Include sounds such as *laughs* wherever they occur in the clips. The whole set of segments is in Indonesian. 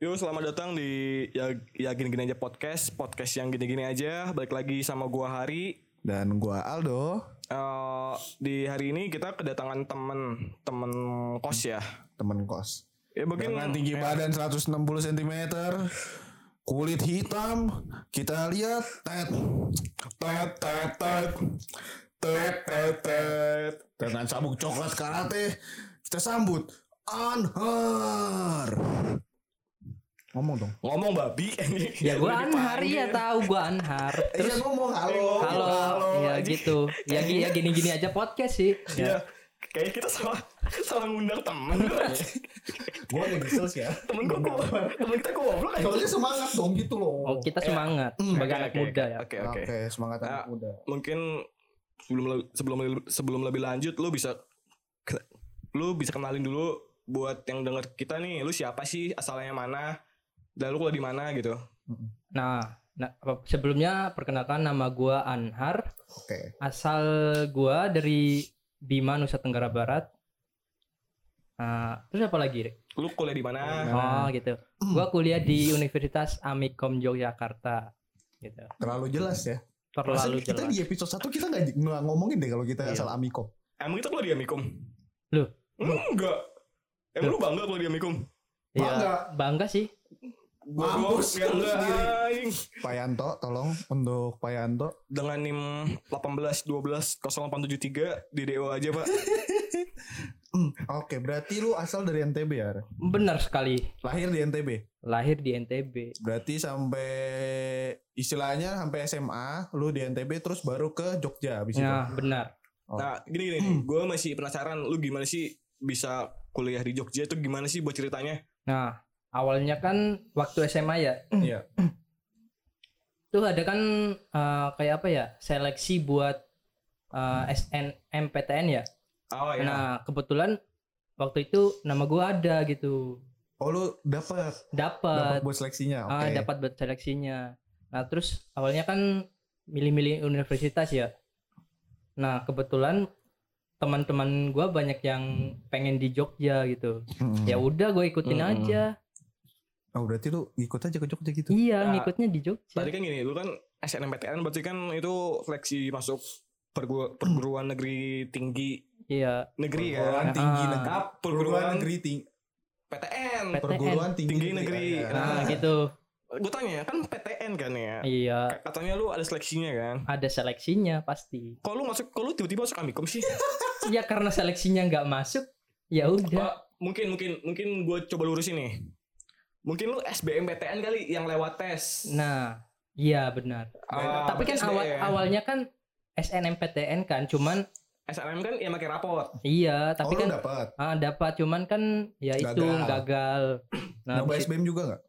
Yo selamat datang di ya ya gini-gini aja podcast. Podcast yang gini-gini aja. Balik lagi sama gua Hari. Dan gua Aldo, Eh, di hari ini kita kedatangan temen temen kos ya? Temen kos. ya mungkin Dengan tinggi badan 160 cm, kulit hitam, kita lihat tet tet tet tet tet tet tet. Dengan sabuk coklat karate kita sambut Anhar. Ngomong dong. ngomong babi Ya gue udah *laughs* Anhar ya tahu gue Anhar. Iya Terus ngomong halo. halo, ya gitu. Ya, ya gini-gini aja podcast sih. ya kayak kita salah salah ngundang temen Gua *laughs* lagi kesel sih ya. temen gua gua- temen kita gua goblok aja Soalnya semangat dong gitu loh. Oh kita semangat sebagai Oke, anak oke, muda ya. oke oke Oke, semangat Nah, anak muda. mungkin sebelum sebelum sebelum lebih lanjut lu bisa lu bisa kenalin dulu buat yang denger kita nih lu siapa sih asalnya mana dan lu kuliah di mana gitu Nah, nah apa- sebelumnya perkenalkan nama gue Anhar. Oke. Asal gue dari Bima Nusa Tenggara Barat. Nah, terus apa lagi? Lu kuliah di mana Oh gitu. Gue kuliah di Universitas Amikom Yogyakarta. Gitu. Terlalu jelas ya. Terlalu Masa kita jelas. di episode 1 kita nggak ngomongin deh kalau kita Iya. asal Amikom. emang kita kuliah di Amikom Loh? enggak emang lu bangga kuliah di Amikom Iya, Bangga. bangga sih. Gua Mampus, gua lu sendiri. Pak Yanto, tolong untuk Pak Yanto. dengan NIM 18 12 0873 di DO aja pak *laughs* Oke, berarti lu asal dari NTB ya? Benar sekali. Lahir di NTB. Lahir di NTB. Berarti sampai istilahnya sampai SMA, lu di NTB terus baru ke Jogja habis itu. Nah, benar. Oh. nah gini gini gue masih penasaran lu gimana sih bisa kuliah di Jogja itu gimana sih buat ceritanya Nah, awalnya kan waktu SMA ya, Iya. tuh ada kan eh, kayak apa ya, seleksi buat eh, SNMPTN ya. oh ya Nah, kebetulan waktu itu nama gua ada gitu. Oh, lu dapat dapat Dapat buat seleksinya. Oke. ah, dapat buat seleksinya. Nah, terus awalnya kan milih-milih universitas ya. Nah, kebetulan teman-teman gua banyak yang pengen di Jogja gitu. Hmm. Ya udah gue ikutin Mm-mm. aja. Oh, berarti lu ikut aja ke Jogja gitu. Iya, Nah, ngikutnya di Jogja. tadi kan gini lu kan SNMPTN berarti kan itu seleksi masuk pergu- perguruan negeri tinggi Iya. negeri Perguruan kan tinggi Ah. negeri. Perguruan perguruan negeri tinggi. PTN PTN. Perguruan tinggi, Tinggi negeri. Iya. Nah, Nah. gitu. gue tanya kan PTN kan ya Iya, katanya lu ada seleksinya kan ada seleksinya pasti. kok lu masuk kok lu tiba-tiba masuk Amikom sih *laughs* Ya karena seleksinya nggak masuk, ya udah. Mungkin mungkin mungkin gue coba lurusin nih mungkin lu SBMPTN kali yang lewat tes Nah, iya benar. Ah, Tapi kan awal awalnya kan SNMPTN kan, cuman SNM kan ya pakai rapot iya, tapi oh, kan dapat. ah, dapat cuman kan ya itu Gagal. gagal. Nah, Nyoba SBM juga nggak?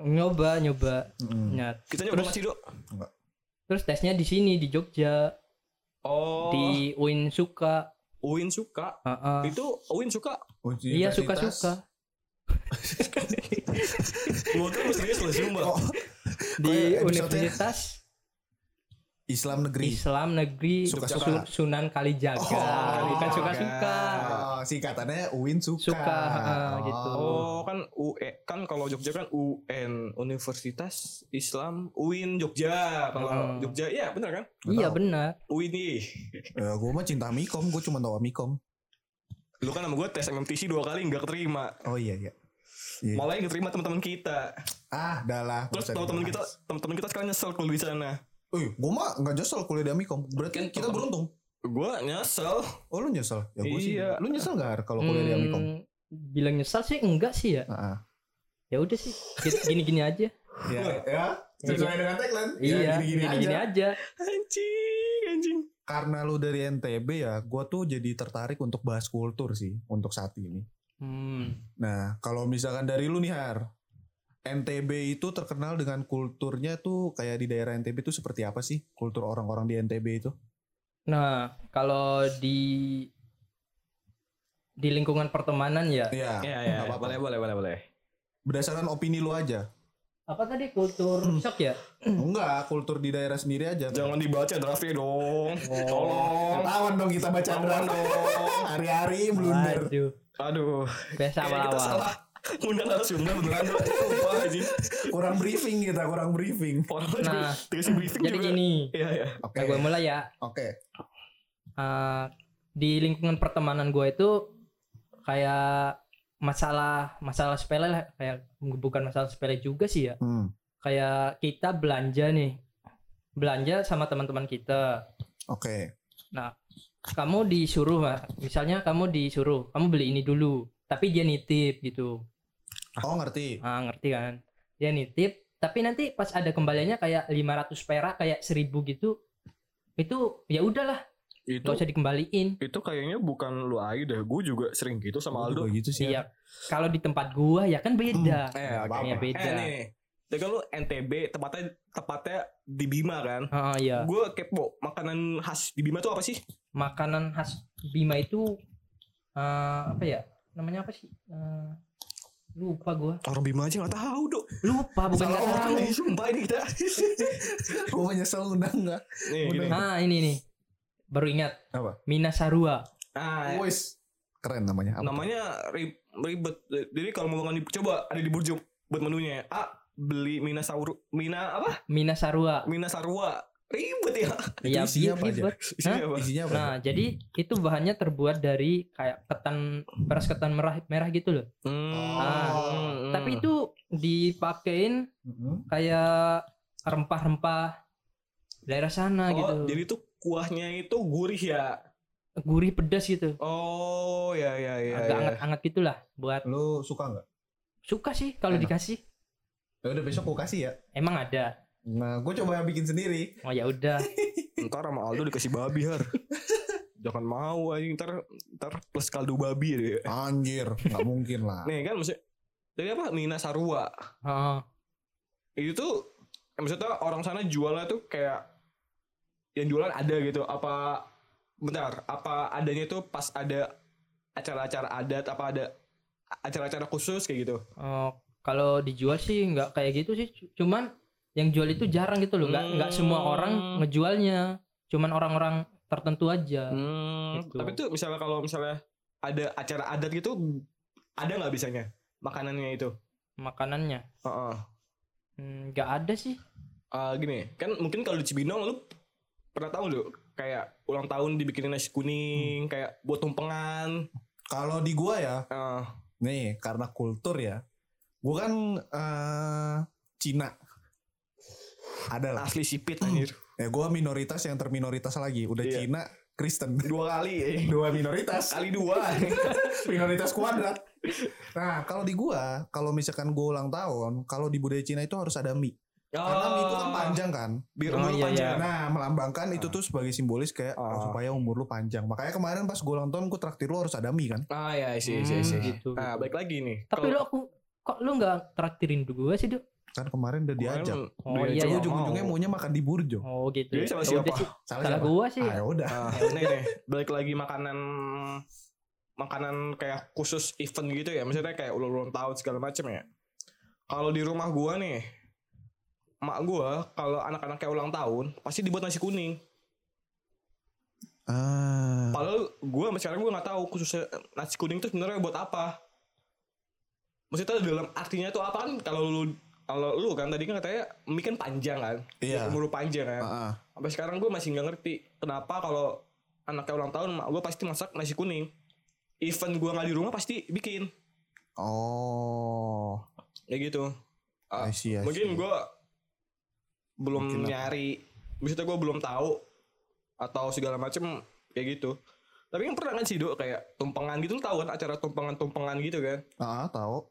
nyoba nyoba. Hmm. Nah, kita nyoba Terus- masih dok terus tesnya di sini di Jogja, oh di UIN Suka. Uin suka Heeh. itu Uin suka Iya suka-suka. Gue kan serius lu sumpah Oh, Di. Universitas Islam negeri. Islam Negeri Suka-suka. Su- Sunan Kalijaga. Oh, Bukan iya. suka-suka. Oh, singkatannya UIN suka. Suka, ah, gitu. Oh kan UE kan kalau Jogja kan UN Universitas Islam UIN Jogja kalau Hmm. Jogja iya benar kan Iya benar. UIN ih. Ya, gue mah cinta Mikom, gue cuma tahu Mikom. lu kan sama gue tes MMTC dua kali nggak keterima Oh iya iya. Iya. malah yang keterima teman-teman kita Ah, dah lah. nggak terus teman-teman kita teman-teman kita sekarang nyesel kuliah di sana Eh, gue mah nggak nyesel kuliah di Amikom. Berarti Kan kita beruntung. gue nyesel Oh lu nyesel? Ya gue sih. Iya. Lu nyesel gak kalau kuliah di Amikom? Hmm, bilang nyesal sih enggak sih ya. Ah, ah. Ya udah sih. Gini-gini aja. Ya, ya. Sesuai dengan tagline. Ya, iya, gini-gini gini-gini aja. aja. anjing anjing Karena lu dari NTB ya, gue tuh jadi tertarik untuk bahas kultur sih untuk saat ini. Hmm. Nah, kalau misalkan dari lu nih Har, NTB itu terkenal dengan kulturnya tuh kayak di daerah NTB itu seperti apa sih? Kultur orang-orang di NTB itu? Nah, kalau di di lingkungan pertemanan ya. Iya. ya nggak ya apa-apa. boleh boleh boleh boleh Berdasarkan opini lu aja. Apa tadi kultur shock ya? *clears throat* Enggak, kultur di daerah sendiri aja. jangan dibaca draftnya dong tolong Ketahuan dong kita baca draft. Hari-hari blunder. Waduh, aduh biasa Kayak kita awal-awal. salah Undang narasumber beneran. Sumpah anjing. Kurang briefing kita, kurang briefing. Orang Nah, dikasih briefing Jadi juga. gini, Iya iya. Oke. nah, gue mulai ya. Oke. Eh, di lingkungan pertemanan gue itu kayak masalah masalah sepele lah kayak bukan masalah sepele juga sih ya Hmm. kayak kita belanja nih belanja sama teman-teman kita Oke. Kamu disuruh Pak. misalnya kamu disuruh kamu beli ini dulu tapi dia nitip gitu Oh, ngerti. ah ngerti kan dia nitip tapi nanti pas ada kembaliannya kayak 500 perak kayak 1000 gitu itu ya udahlah Itu nggak usah dikembaliin itu kayaknya bukan lu aja deh. Gue juga sering gitu sama Aldo. gitu sih. iya kalau di tempat gua ya kan beda Eh, Nggak oke. apa-apa. ya beda Eh nih. Jadi kan lu NTB tepatnya tepatnya di Bima kan. Ah, iya Gue kepo makanan khas di Bima tuh apa sih? makanan khas Bima itu eh, apa ya namanya apa sih Eh, lupa gua Orang Bima aja nggak tahu dok. lupa bukan nggak orang tahu Ini sumpah ini kita. *laughs* Gue menyesal undang enggak? Nih gini. nah ini nih baru ingat Apa? Minasarua Nah, Wis. Keren namanya. Apa? namanya ri- ribet. Jadi kalau mau makan coba ada di burjo buat menunya. A beli Mina Sauru Mina apa? Minasarua Mina Sarua. Ribet ya. Itu ya isinya apa aja? ribet. Isinya apa? Isinya apa? nah jadi itu bahannya terbuat dari kayak ketan beras ketan merah merah gitu loh Hmm. Ah, Hmm. tapi itu dipakein Mhm. kayak rempah-rempah daerah sana oh, gitu jadi tuh kuahnya itu gurih ya. gurih pedas gitu Oh, ya ya ya. agak ya. anget-anget gitulah buat Lu suka nggak? suka sih kalau dikasih Ya udah besok gue kasih ya. emang ada Nah, gue coba bikin sendiri. oh ya udah *laughs* Ntar sama Aldo dikasih babi har. Jangan mau aja ntar ntar plus kaldu babi deh. Anjir, nggak mungkin lah. *laughs* Nih kan maksudnya dari apa? Mina Sarua. oh, Itu tuh maksudnya orang sana jualnya tuh kayak yang jualan ada gitu. Apa bentar, apa adanya tuh pas ada acara-acara adat apa ada acara-acara khusus kayak gitu. oh, kalau dijual sih nggak kayak gitu sih cuman yang jual itu jarang gitu loh nggak nggak semua Hmm. orang ngejualnya cuman orang-orang tertentu aja Hmm, Gitu. tapi tuh misalnya kalau misalnya ada acara adat gitu ada nggak bisanya makanannya itu? makanannya Heeh. Hmm, nggak ada sih Eh, gini kan mungkin kalau di Cibinong lu pernah tahu lu kayak ulang tahun dibikinin nasi kuning kayak buat tumpengan Kalau di gua ya, Eh, nih karena kultur ya. Gua kan eh Cina. Ada lah. asli sipit anjir Ya gua minoritas yang terminoritas lagi. Udah Iya. Cina, Kristen. *laughs* dua kali eh. Dua minoritas. kali dua *laughs* minoritas kuadrat. Nah, kalau di gua, kalau misalkan gua ulang tahun, kalau di budaya Cina itu harus ada mie. Karena mie itu kan panjang kan. biar Oh, umur lu iya, panjang Nah, melambangkan itu tuh sebagai simbolis kayak Ah. oh, supaya umur lu panjang. Makanya kemarin pas gua ulang tahun gua traktir lu harus ada mie kan. ah ya sih sih sih gitu, nah gitu. baik lagi nih tapi Kalau- lu aku kok lu nggak traktirin gue sih Dok? Kan kemarin udah diajak. Oh, diajak iya, iya. ujung-ujungnya mau. maunya makan di Burjo. oh gitu Jadi ya. sama Ya siapa? sih. Salah, salah gua sih Ah, ya udah. Ah, *laughs* nih nih balik lagi makanan makanan kayak khusus event gitu ya maksudnya kayak ulang ulang tahun segala macam ya kalau di rumah gua nih mak gua kalau anak-anak kayak ulang tahun pasti dibuat nasi kuning Ah. padahal gua sampai sekarang gua nggak tahu khususnya nasi kuning itu sebenarnya buat apa maksudnya dalam artinya itu apa kan kalau lu kalau lu kan tadi kan katanya mie kan panjang kan Iya. umur panjang kan ah. sampai sekarang gue masih nggak ngerti kenapa kalau anaknya ulang tahun gue pasti masak nasi kuning event gue nggak di rumah pasti bikin Oh. kayak gitu Ah, I see, I mungkin see. gue belum Mungkin apa? nyari maksudnya gue belum tahu atau segala macem kayak gitu tapi yang pernah kan sih dok kayak tumpengan gitu lu tahu kan acara tumpengan tumpengan gitu kan Ah, tahu.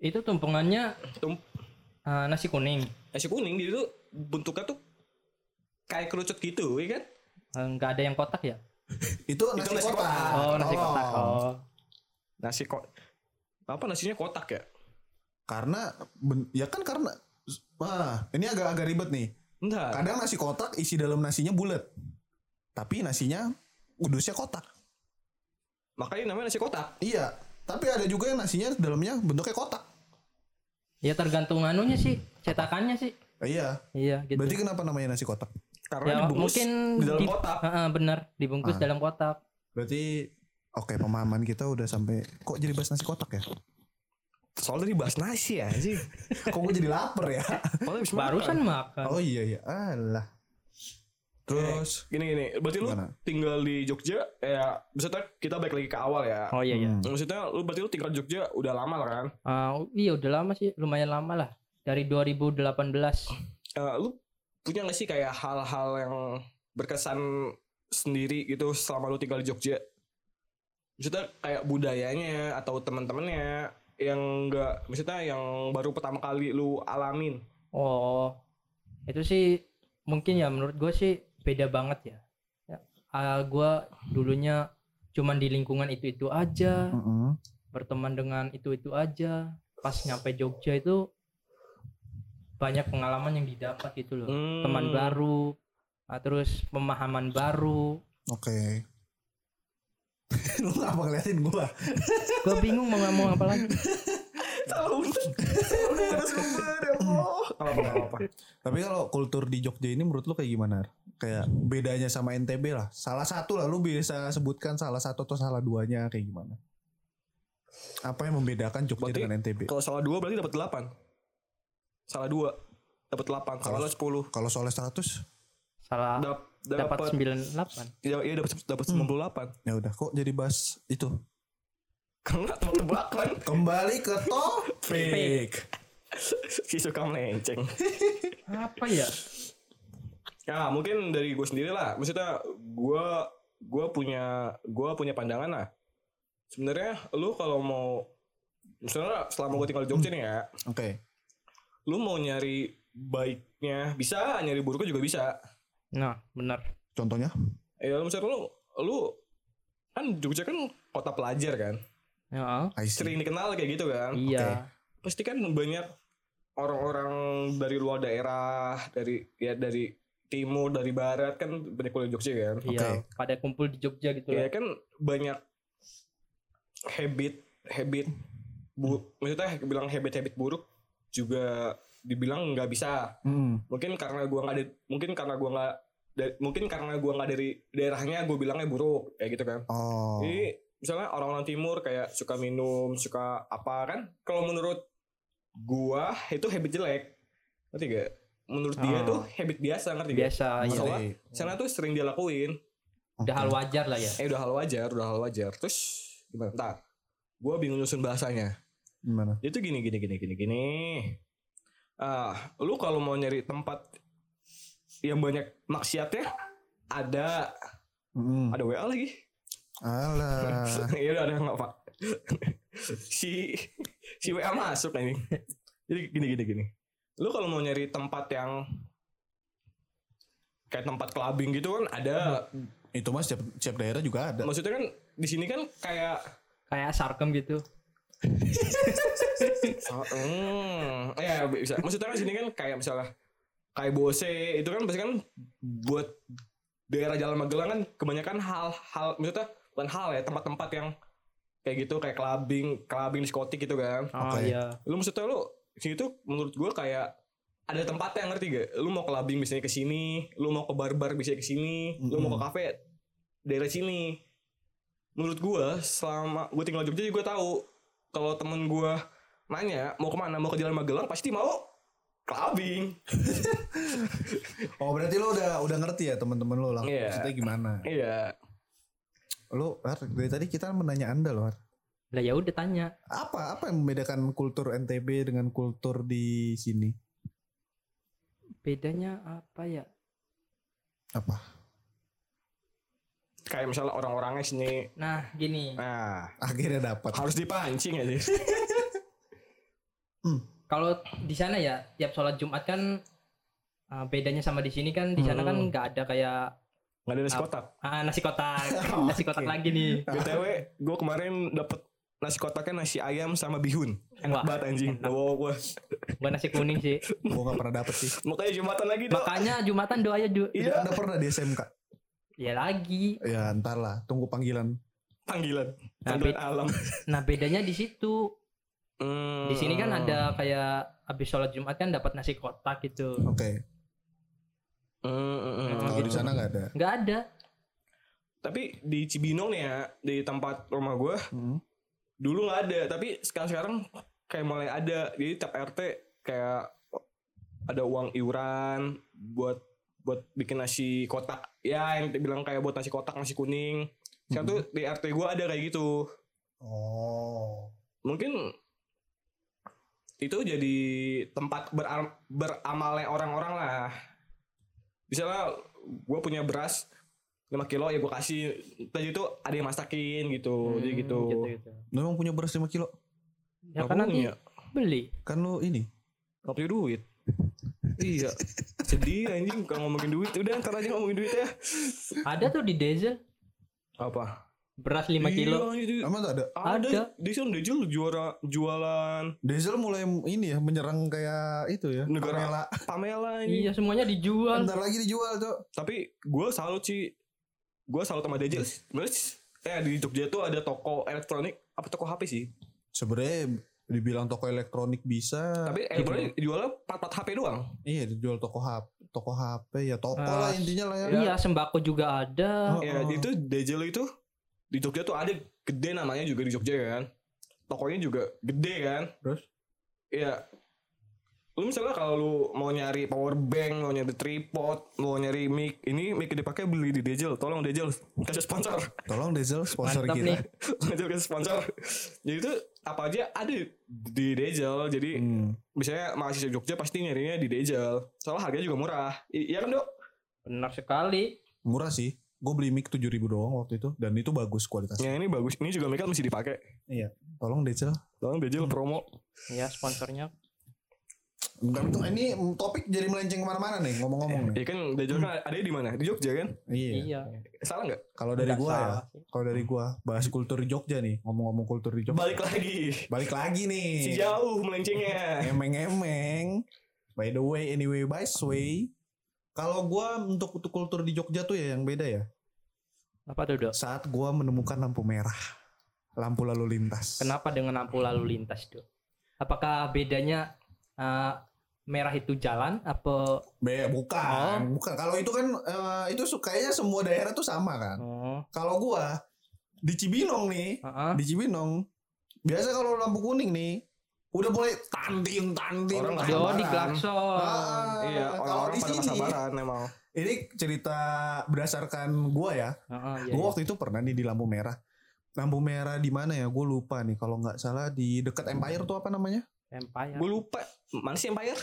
Itu tumpengannya Tum eh, nasi kuning nasi kuning gitu tuh bentuknya tuh kayak kerucut gitu ya kan Eh, nggak ada yang kotak ya *laughs* Itu nasi, Itu nasi kotak. kotak. oh nasi Tolong. kotak oh nasi kok apa nasinya kotak ya Karena ben- ya kan karena Wah, ini agak-agak ribet nih. enggak Kadang nasi kotak isi dalam nasinya bulat. Tapi nasinya udusnya kotak. makanya namanya nasi kotak Iya, tapi ada juga yang nasinya dalamnya bentuknya kotak. Ya tergantung anunya sih cetakannya sih Iya. iya gitu Berarti kenapa namanya nasi kotak? karena ya dibungkus mungkin di dalam di- kotak ah, benar dibungkus Ah. dalam kotak Berarti Oke, pemahaman kita udah sampai kok jadi bahas nasi kotak ya? Soalnya tadi bahas nasi ya sih. *laughs* kok gue jadi lapar ya? Barusan makan. makan. Oh iya iya. Alah. Terus Gini gini, berarti lu Gimana? tinggal di Jogja ya maksudnya kita balik lagi ke awal ya. Oh iya iya. Hmm. Maksudnya lu berarti lu tinggal di Jogja udah lama lah kan? Ah, iya udah lama sih, lumayan lama lah. Dari 2018. Eh, lu punya gak sih kayak hal-hal yang berkesan sendiri gitu selama lu tinggal di Jogja? Maksudnya kayak budayanya atau teman-temannya yang enggak maksudnya yang baru pertama kali lu alamin. Oh, itu sih mungkin ya menurut gue sih beda banget ya. ya ah, gue dulunya cuman di lingkungan itu-itu aja, Mm-mm. berteman dengan itu-itu aja. Pas nyampe Jogja itu banyak pengalaman yang didapat gitu loh. Hmm. Teman baru, ah, terus pemahaman baru. Oke. *laughs* Lu ngapa ngeliatin gua? Gue bingung mau ngomong apa lagi. *laughs* Salah udah. Ya Allah. Apa apa apa. Tapi kalau kultur di Jogja ini menurut lu kayak gimana? Kayak bedanya sama NTB lah. Salah satu lah lu bisa sebutkan salah satu atau salah duanya kayak gimana? Apa yang membedakan Jogja Berarti dengan NTB? Kalau salah dua berarti dapat 8. Salah dua dapat 8. Salah Kalau- 10. Kalau soalnya 100 Salah Dap, dapat dapat 98. ya iya dapat dapat Hmm. 98. ya udah kok jadi bahas itu. Enggak tebak-tebakan Kembali ke topik. *laughs* si suka melenceng. Apa ya? Ya mungkin dari gue sendiri lah. Maksudnya gue gue punya gue punya pandangan lah. Sebenarnya lu kalau mau misalnya selama gue tinggal di Jogja nih ya, Oke. lu mau nyari baiknya bisa, nyari buruknya juga bisa. Nah, benar. Contohnya? Ya misalnya lu lu kan Jogja kan kota pelajar kan, Ya, sering dikenal kayak gitu kan. iya. Pasti kan banyak orang-orang dari luar daerah, dari ya dari timur, dari barat kan banyak kuliah di Jogja kan. Iya, pada kumpul di Jogja gitu Ya lah. kan banyak habit habit bu maksudnya bilang habit-habit buruk juga dibilang nggak bisa Hmm. mungkin karena gua nggak ada- mungkin karena gua nggak mungkin karena gua nggak dari daerahnya gue bilangnya buruk kayak gitu kan Oh. jadi misalnya orang-orang timur kayak suka minum suka apa kan? Kalau menurut gua itu habit jelek. Ngerti gak menurut dia Oh. tuh habit biasa ngerti gak Biasa, iya. Soalnya Ngerti. sana tuh sering dia lakuin. Udah hal wajar lah ya. eh udah hal wajar udah hal wajar. Terus gimana? Ntar. Gue bingung nyusun bahasanya. Gimana? dia tuh gini gini gini gini gini. Ah lu kalau mau nyari tempat yang banyak maksiatnya ada. Mm. ada wa lagi Alah. *laughs* ya udah ada nggak pak *laughs* si si wa masuk ini jadi gini gini gini lu kalau mau nyari tempat yang kayak tempat clubbing gitu kan ada Itu mas setiap, setiap daerah juga ada. maksudnya kan di sini kan kayak Kayak sarkem gitu. *laughs* Oh, hmm, ya bisa. Maksudnya kan sini kan kayak misalnya kayak Bose itu kan pasti kan buat daerah Jalan Magelang kan kebanyakan hal-hal maksudnya bukan hal ya tempat-tempat yang kayak gitu kayak clubbing, clubbing diskotik gitu kan. Oh Oke. iya. Lu maksudnya lu sini tuh menurut gua kayak ada tempatnya ngerti gak? Lu mau clubbing bisa ke sini, lu mau ke bar-bar bisa ke sini, lu mau ke kafe daerah sini. Menurut gua selama gua tinggal di Jogja juga tahu kalau temen gua nanya mau ke mana mau ke Jalan Magelang pasti mau clubbing. *laughs* Oh berarti lo udah udah ngerti ya teman-teman lo lah. Iya. Maksudnya gimana? Iya. Lo Har, dari tadi kita menanya anda loh. Har. Lah ya udah tanya. Apa apa yang membedakan kultur NTB dengan kultur di sini? Bedanya apa ya? Apa? Kayak misalnya orang-orangnya sini. Nah, gini. Nah, Akhirnya dapat. harus dipancing ya sih. *laughs* Kalau di sana ya tiap sholat Jumat kan ah, bedanya sama di sini kan di sana kan Hmm. nggak ada kayak Nggak ada nasi kotak. ah, nasi kotak, *laughs* nasi kotak Oke. lagi nih. BTW, gue kemarin dapet nasi kotaknya nasi ayam sama bihun. Enak Wah, banget anjing. enak. Bawa gue. Bukan nasi kuning sih. Gue gak pernah dapet sih. Makanya Jumatan lagi dong. Makanya Jumatan doanya ju. Iya. Anda pernah di SMK? Ya lagi. Ya ntar lah. Tunggu panggilan. Panggilan. Nah, Panggilan alam. Nah bedanya di situ. Hmm. Di sini kan ada kayak habis sholat Jumat kan dapat nasi kotak gitu. Oke. Hmm, hmm, hmm. Oh, Kalau di sana nggak ada. Nggak ada. Tapi di Cibinong nih ya, di tempat rumah gue Hmm. dulu nggak ada, tapi sekarang sekarang kayak mulai ada. Jadi tiap RT kayak ada uang iuran buat buat bikin nasi kotak. Ya yang bilang kayak buat nasi kotak nasi kuning. Sekarang tuh di RT gue ada kayak gitu. Oh. Mungkin itu jadi tempat beram- beramalnya orang-orang lah. Misalnya gue punya beras 5 kilo ya gue kasih tadi itu ada yang masakin gitu jadi Hmm, gitu, gitu. Lu emang punya beras 5 kilo? Ya Nggak kan nanti punya. beli. Kan lu ini. Gak punya duit *laughs* iya sedih anjing kalau ngomongin duit udah ntar aja ngomongin duit ya Ada tuh di Diesel apa beras 5 kilo. Iya, anjing. Emang tuh ada? ada Ada. di sana Dejel juara jualan Diesel mulai ini ya menyerang kayak itu ya. Negara. Pamela. Pamela *laughs* ini Iya semuanya dijual. Bentar lagi dijual, Cok. tapi gue salut sih gue salut sama Dejel sebenarnya eh di Jogja tuh ada toko elektronik apa toko HP sih Sebenarnya dibilang toko elektronik bisa. tapi elektronik jualnya part-part HP doang iya dijual toko HP, toko HP ya toko Ah, lah intinya lah ya. Iya sembako juga ada. Oh, ya oh. itu Dejel itu di Jogja tuh ada gede namanya juga di Jogja kan tokonya juga gede kan Terus? Iya lu misalnya kalau lu mau nyari power bank mau nyari tripod mau nyari mic ini mic dipakai beli di Dejel tolong Dejel kasih sponsor Tolong Diesel sponsor Mantap kita. nih. *laughs* Dejel kasih sponsor jadi itu apa aja ada di Dejel jadi Hmm. misalnya mahasiswa Jogja pasti nyarinya di Dejel soalnya harganya juga murah I- iya kan dok Benar sekali. Murah sih. Gue beli mic 7000 doang waktu itu dan itu bagus kualitasnya. ya ini bagus ini juga mic mesti dipakai Iya. Tolong Diesel. tolong Dejel promo Ya sponsornya. Bentar, bentar. ini topik jadi melenceng ke mana-mana nih ngomong-ngomong nih. Iya kan Dejel kan ada di mana di Jogja kan Iya. Iya. salah nggak Kalau dari gua ya, kalau dari gua bahas kultur Jogja nih, ngomong-ngomong kultur di Jogja. balik lagi Balik lagi nih. si jauh melencengnya Emeng-emeng. By the way, anyway, by the way. Kalau gua untuk, untuk kultur di Jogja tuh ya yang beda ya. Apa tuh dok? Saat gua menemukan lampu merah. Lampu lalu lintas. Kenapa dengan lampu lalu lintas dok? Apakah bedanya eh, merah itu jalan apa? Be, bukan, bukan. Kalau itu kan eh, itu su- kayaknya semua daerah tuh sama kan. Oh, Kalau gua di Cibinong nih, heeh. di Cibinong biasa kalau lampu kuning nih udah mulai tantin tantin Orang nggak Oh, di klakson. Ah, iya kalau orang-orang di pada sini- sabaran emang. Ini cerita berdasarkan gua ya. Heeh, iya, gue iya. waktu itu pernah nih di lampu merah. Lampu merah di mana ya? Gue lupa nih kalau nggak salah di dekat Empire tuh apa namanya? Empire. gue lupa. Mana sih Empire?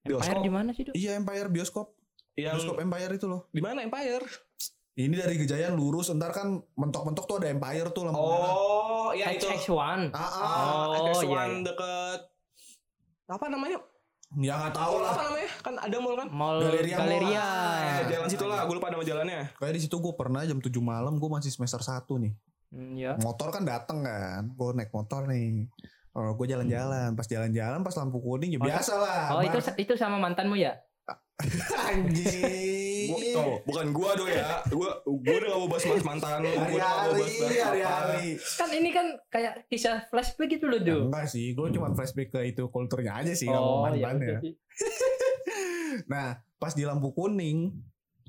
Empire bioskop. di mana sih dok? iya Empire bioskop. Yang bioskop Empire itu loh. Di mana Empire ini dari Gejayan lurus ntar kan mentok-mentok tuh ada Empire tuh lampu merah oh ya itu XX1. ah, ah. oh, Oh, X1 iya, iya. deket apa namanya ya nggak tahu lah apa namanya kan ada mall kan Mall Galeria Galeria. Mall. Eh, jalan situ lah gue lupa nama jalannya kayak di situ gue pernah jam 7 malam gue masih semester 1 nih Hmm, ya. motor kan dateng kan gue naik motor nih Oh, gue jalan-jalan pas jalan-jalan pas lampu kuning ya Oh, biasa lah Oh, itu itu sama mantanmu ya? Anjing Gua, oh, bukan gua dong ya gua gua udah gak mau bahas mas *laughs* mantan gua udah gak mau bahas hari-hari hari-hari Kan ini kan kayak kisah flashback gitu loh, Dok. enggak sih, gue cuma flashback ke itu kulturnya aja sih, nggak mau Oh, ya mantan udah ya. *laughs* Nah, pas di lampu kuning,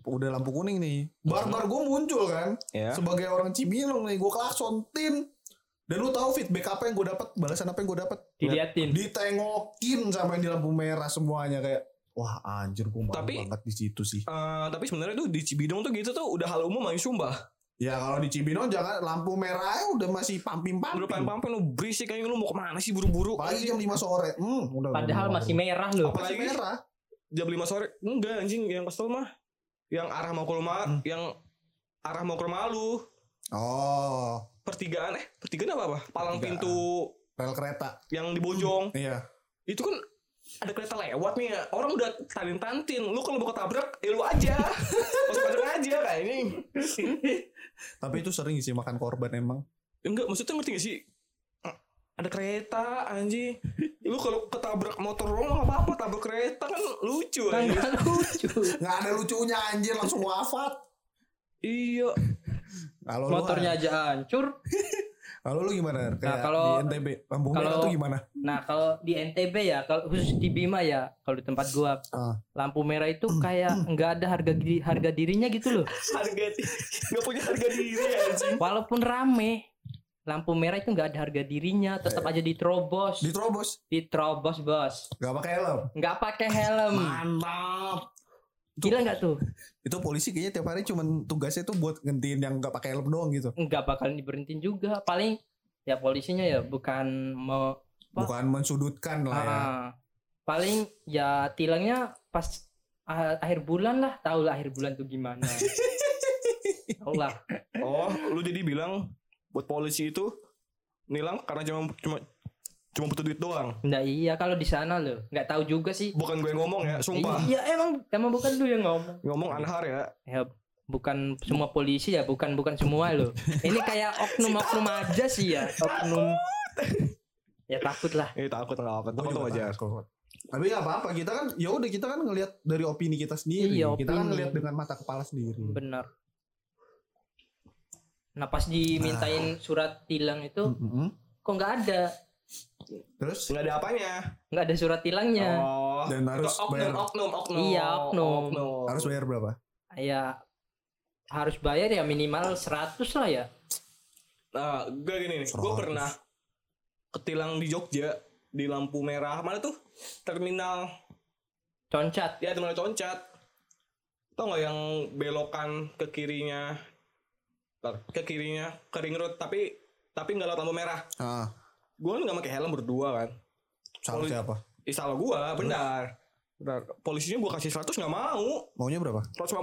udah lampu kuning nih, barbar gue muncul kan, ya sebagai orang Cibinong nih, gue klakson tin. Dan lu tahu feedback apa yang gue dapat, balasan apa yang gue dapat? Diliatin. Ditengokin sama yang di lampu merah semuanya kayak, wah anjir gue malu Tapi- banget di situ sih. Eh, tapi sebenarnya tuh di Cibinong tuh gitu tuh udah hal umum main sumpah Ya kalau di Cibinong jangan lampu merah udah masih pamping-pamping. udah pampang lu berisik kayak lu mau ke mana sih buru-buru Apalagi jam 5 sore. Hmm, udah Padahal udah, masih merah loh. Masih Apalagi- merah. jam 5 sore enggak anjing yang kesel mah yang arah mau ke rumah Hmm. yang arah mau ke rumah lu Oh, pertigaan eh pertigaan apa apa palang Pertigaan. pintu rel kereta. yang di Bojong Iya. itu kan ada kereta lewat nih ya. Orang udah tantin tantin lu kalau mau ketabrak ya lu aja. *laughs* Masuk masuk aja kayak ini. Tapi itu sering sih makan korban emang. enggak maksudnya ngerti gak sih? Ada kereta anjing. Lu kalau ketabrak motor lu nggak apa apa tabrak kereta kan lucu Kan nggak lucu. Nggak ada lucunya anjir langsung wafat. iya. Kalau Motornya aja hancur. Kalau lu gimana? Kayak kalau- di NTB, lampu merah kalau- tuh gimana? Nah kalau di NTB ya, kalau khusus di Bima ya, kalau di tempat gua Ah. lampu merah itu kayak *clears throat* nggak ada harga diri, harga dirinya gitu loh. harga nggak punya harga diri anjing Walaupun rame, lampu merah itu nggak ada harga dirinya, tetap aja diterobos, Diterobos, diterobos bos, gak pakai helm. nggak pakai helm. Mantap. Gila nggak tuh? *laughs* Itu polisi kayaknya tiap hari cuman tugasnya tuh buat ngentiin yang gak pakai helm doang gitu. Nggak bakalan diberhentiin juga. Paling ya polisinya ya bukan mau? Bukan mensudutkan lah ya. Ah, paling ya tilangnya pas akhir bulan lah, tahu lah akhir bulan tuh gimana. *laughs* tahu lah. oh lu jadi bilang buat polisi itu nilang karena cuma cuma cuma butuh duit doang Nggak iya kalau di sana loh, nggak tahu juga sih. bukan gue yang ngomong ya sumpah Iya emang emang bukan lu yang ngomong. ngomong anhar ya Ya bukan semua polisi ya, bukan bukan semua loh. Ini kayak oknum-oknum aja sih ya, oknum. Ya takut lah. eh takut nggak apa Gua takut wajar takut. Tapi gak apa-apa kita kan ya udah kita kan ngelihat dari opini kita sendiri. Iya, kita kan opini. ngelihat dengan mata kepala sendiri. Benar. Nah pas dimintain surat tilang itu Mm-mm. kok nggak ada, Terus? Nggak ada apanya. Nggak ada surat tilangnya. oh. Dan harus oknum bayar. oknum oknum. Iya, oknum. harus bayar berapa? Ya harus bayar ya minimal 100 lah ya. nah gue gini nih. Gue pernah ketilang di Jogja di lampu merah. Mana tuh? Terminal Concat. ya terminal concat. Tau nggak yang belokan ke kirinya? Ke kirinya ke ring road. Tapi tapi nggak lewat lampu merah. Ah, gue kan nggak pakai helm berdua kan salah Poli- siapa? Ih, salah gue benar benar polisinya gue kasih 100 nggak mau Maunya berapa? 150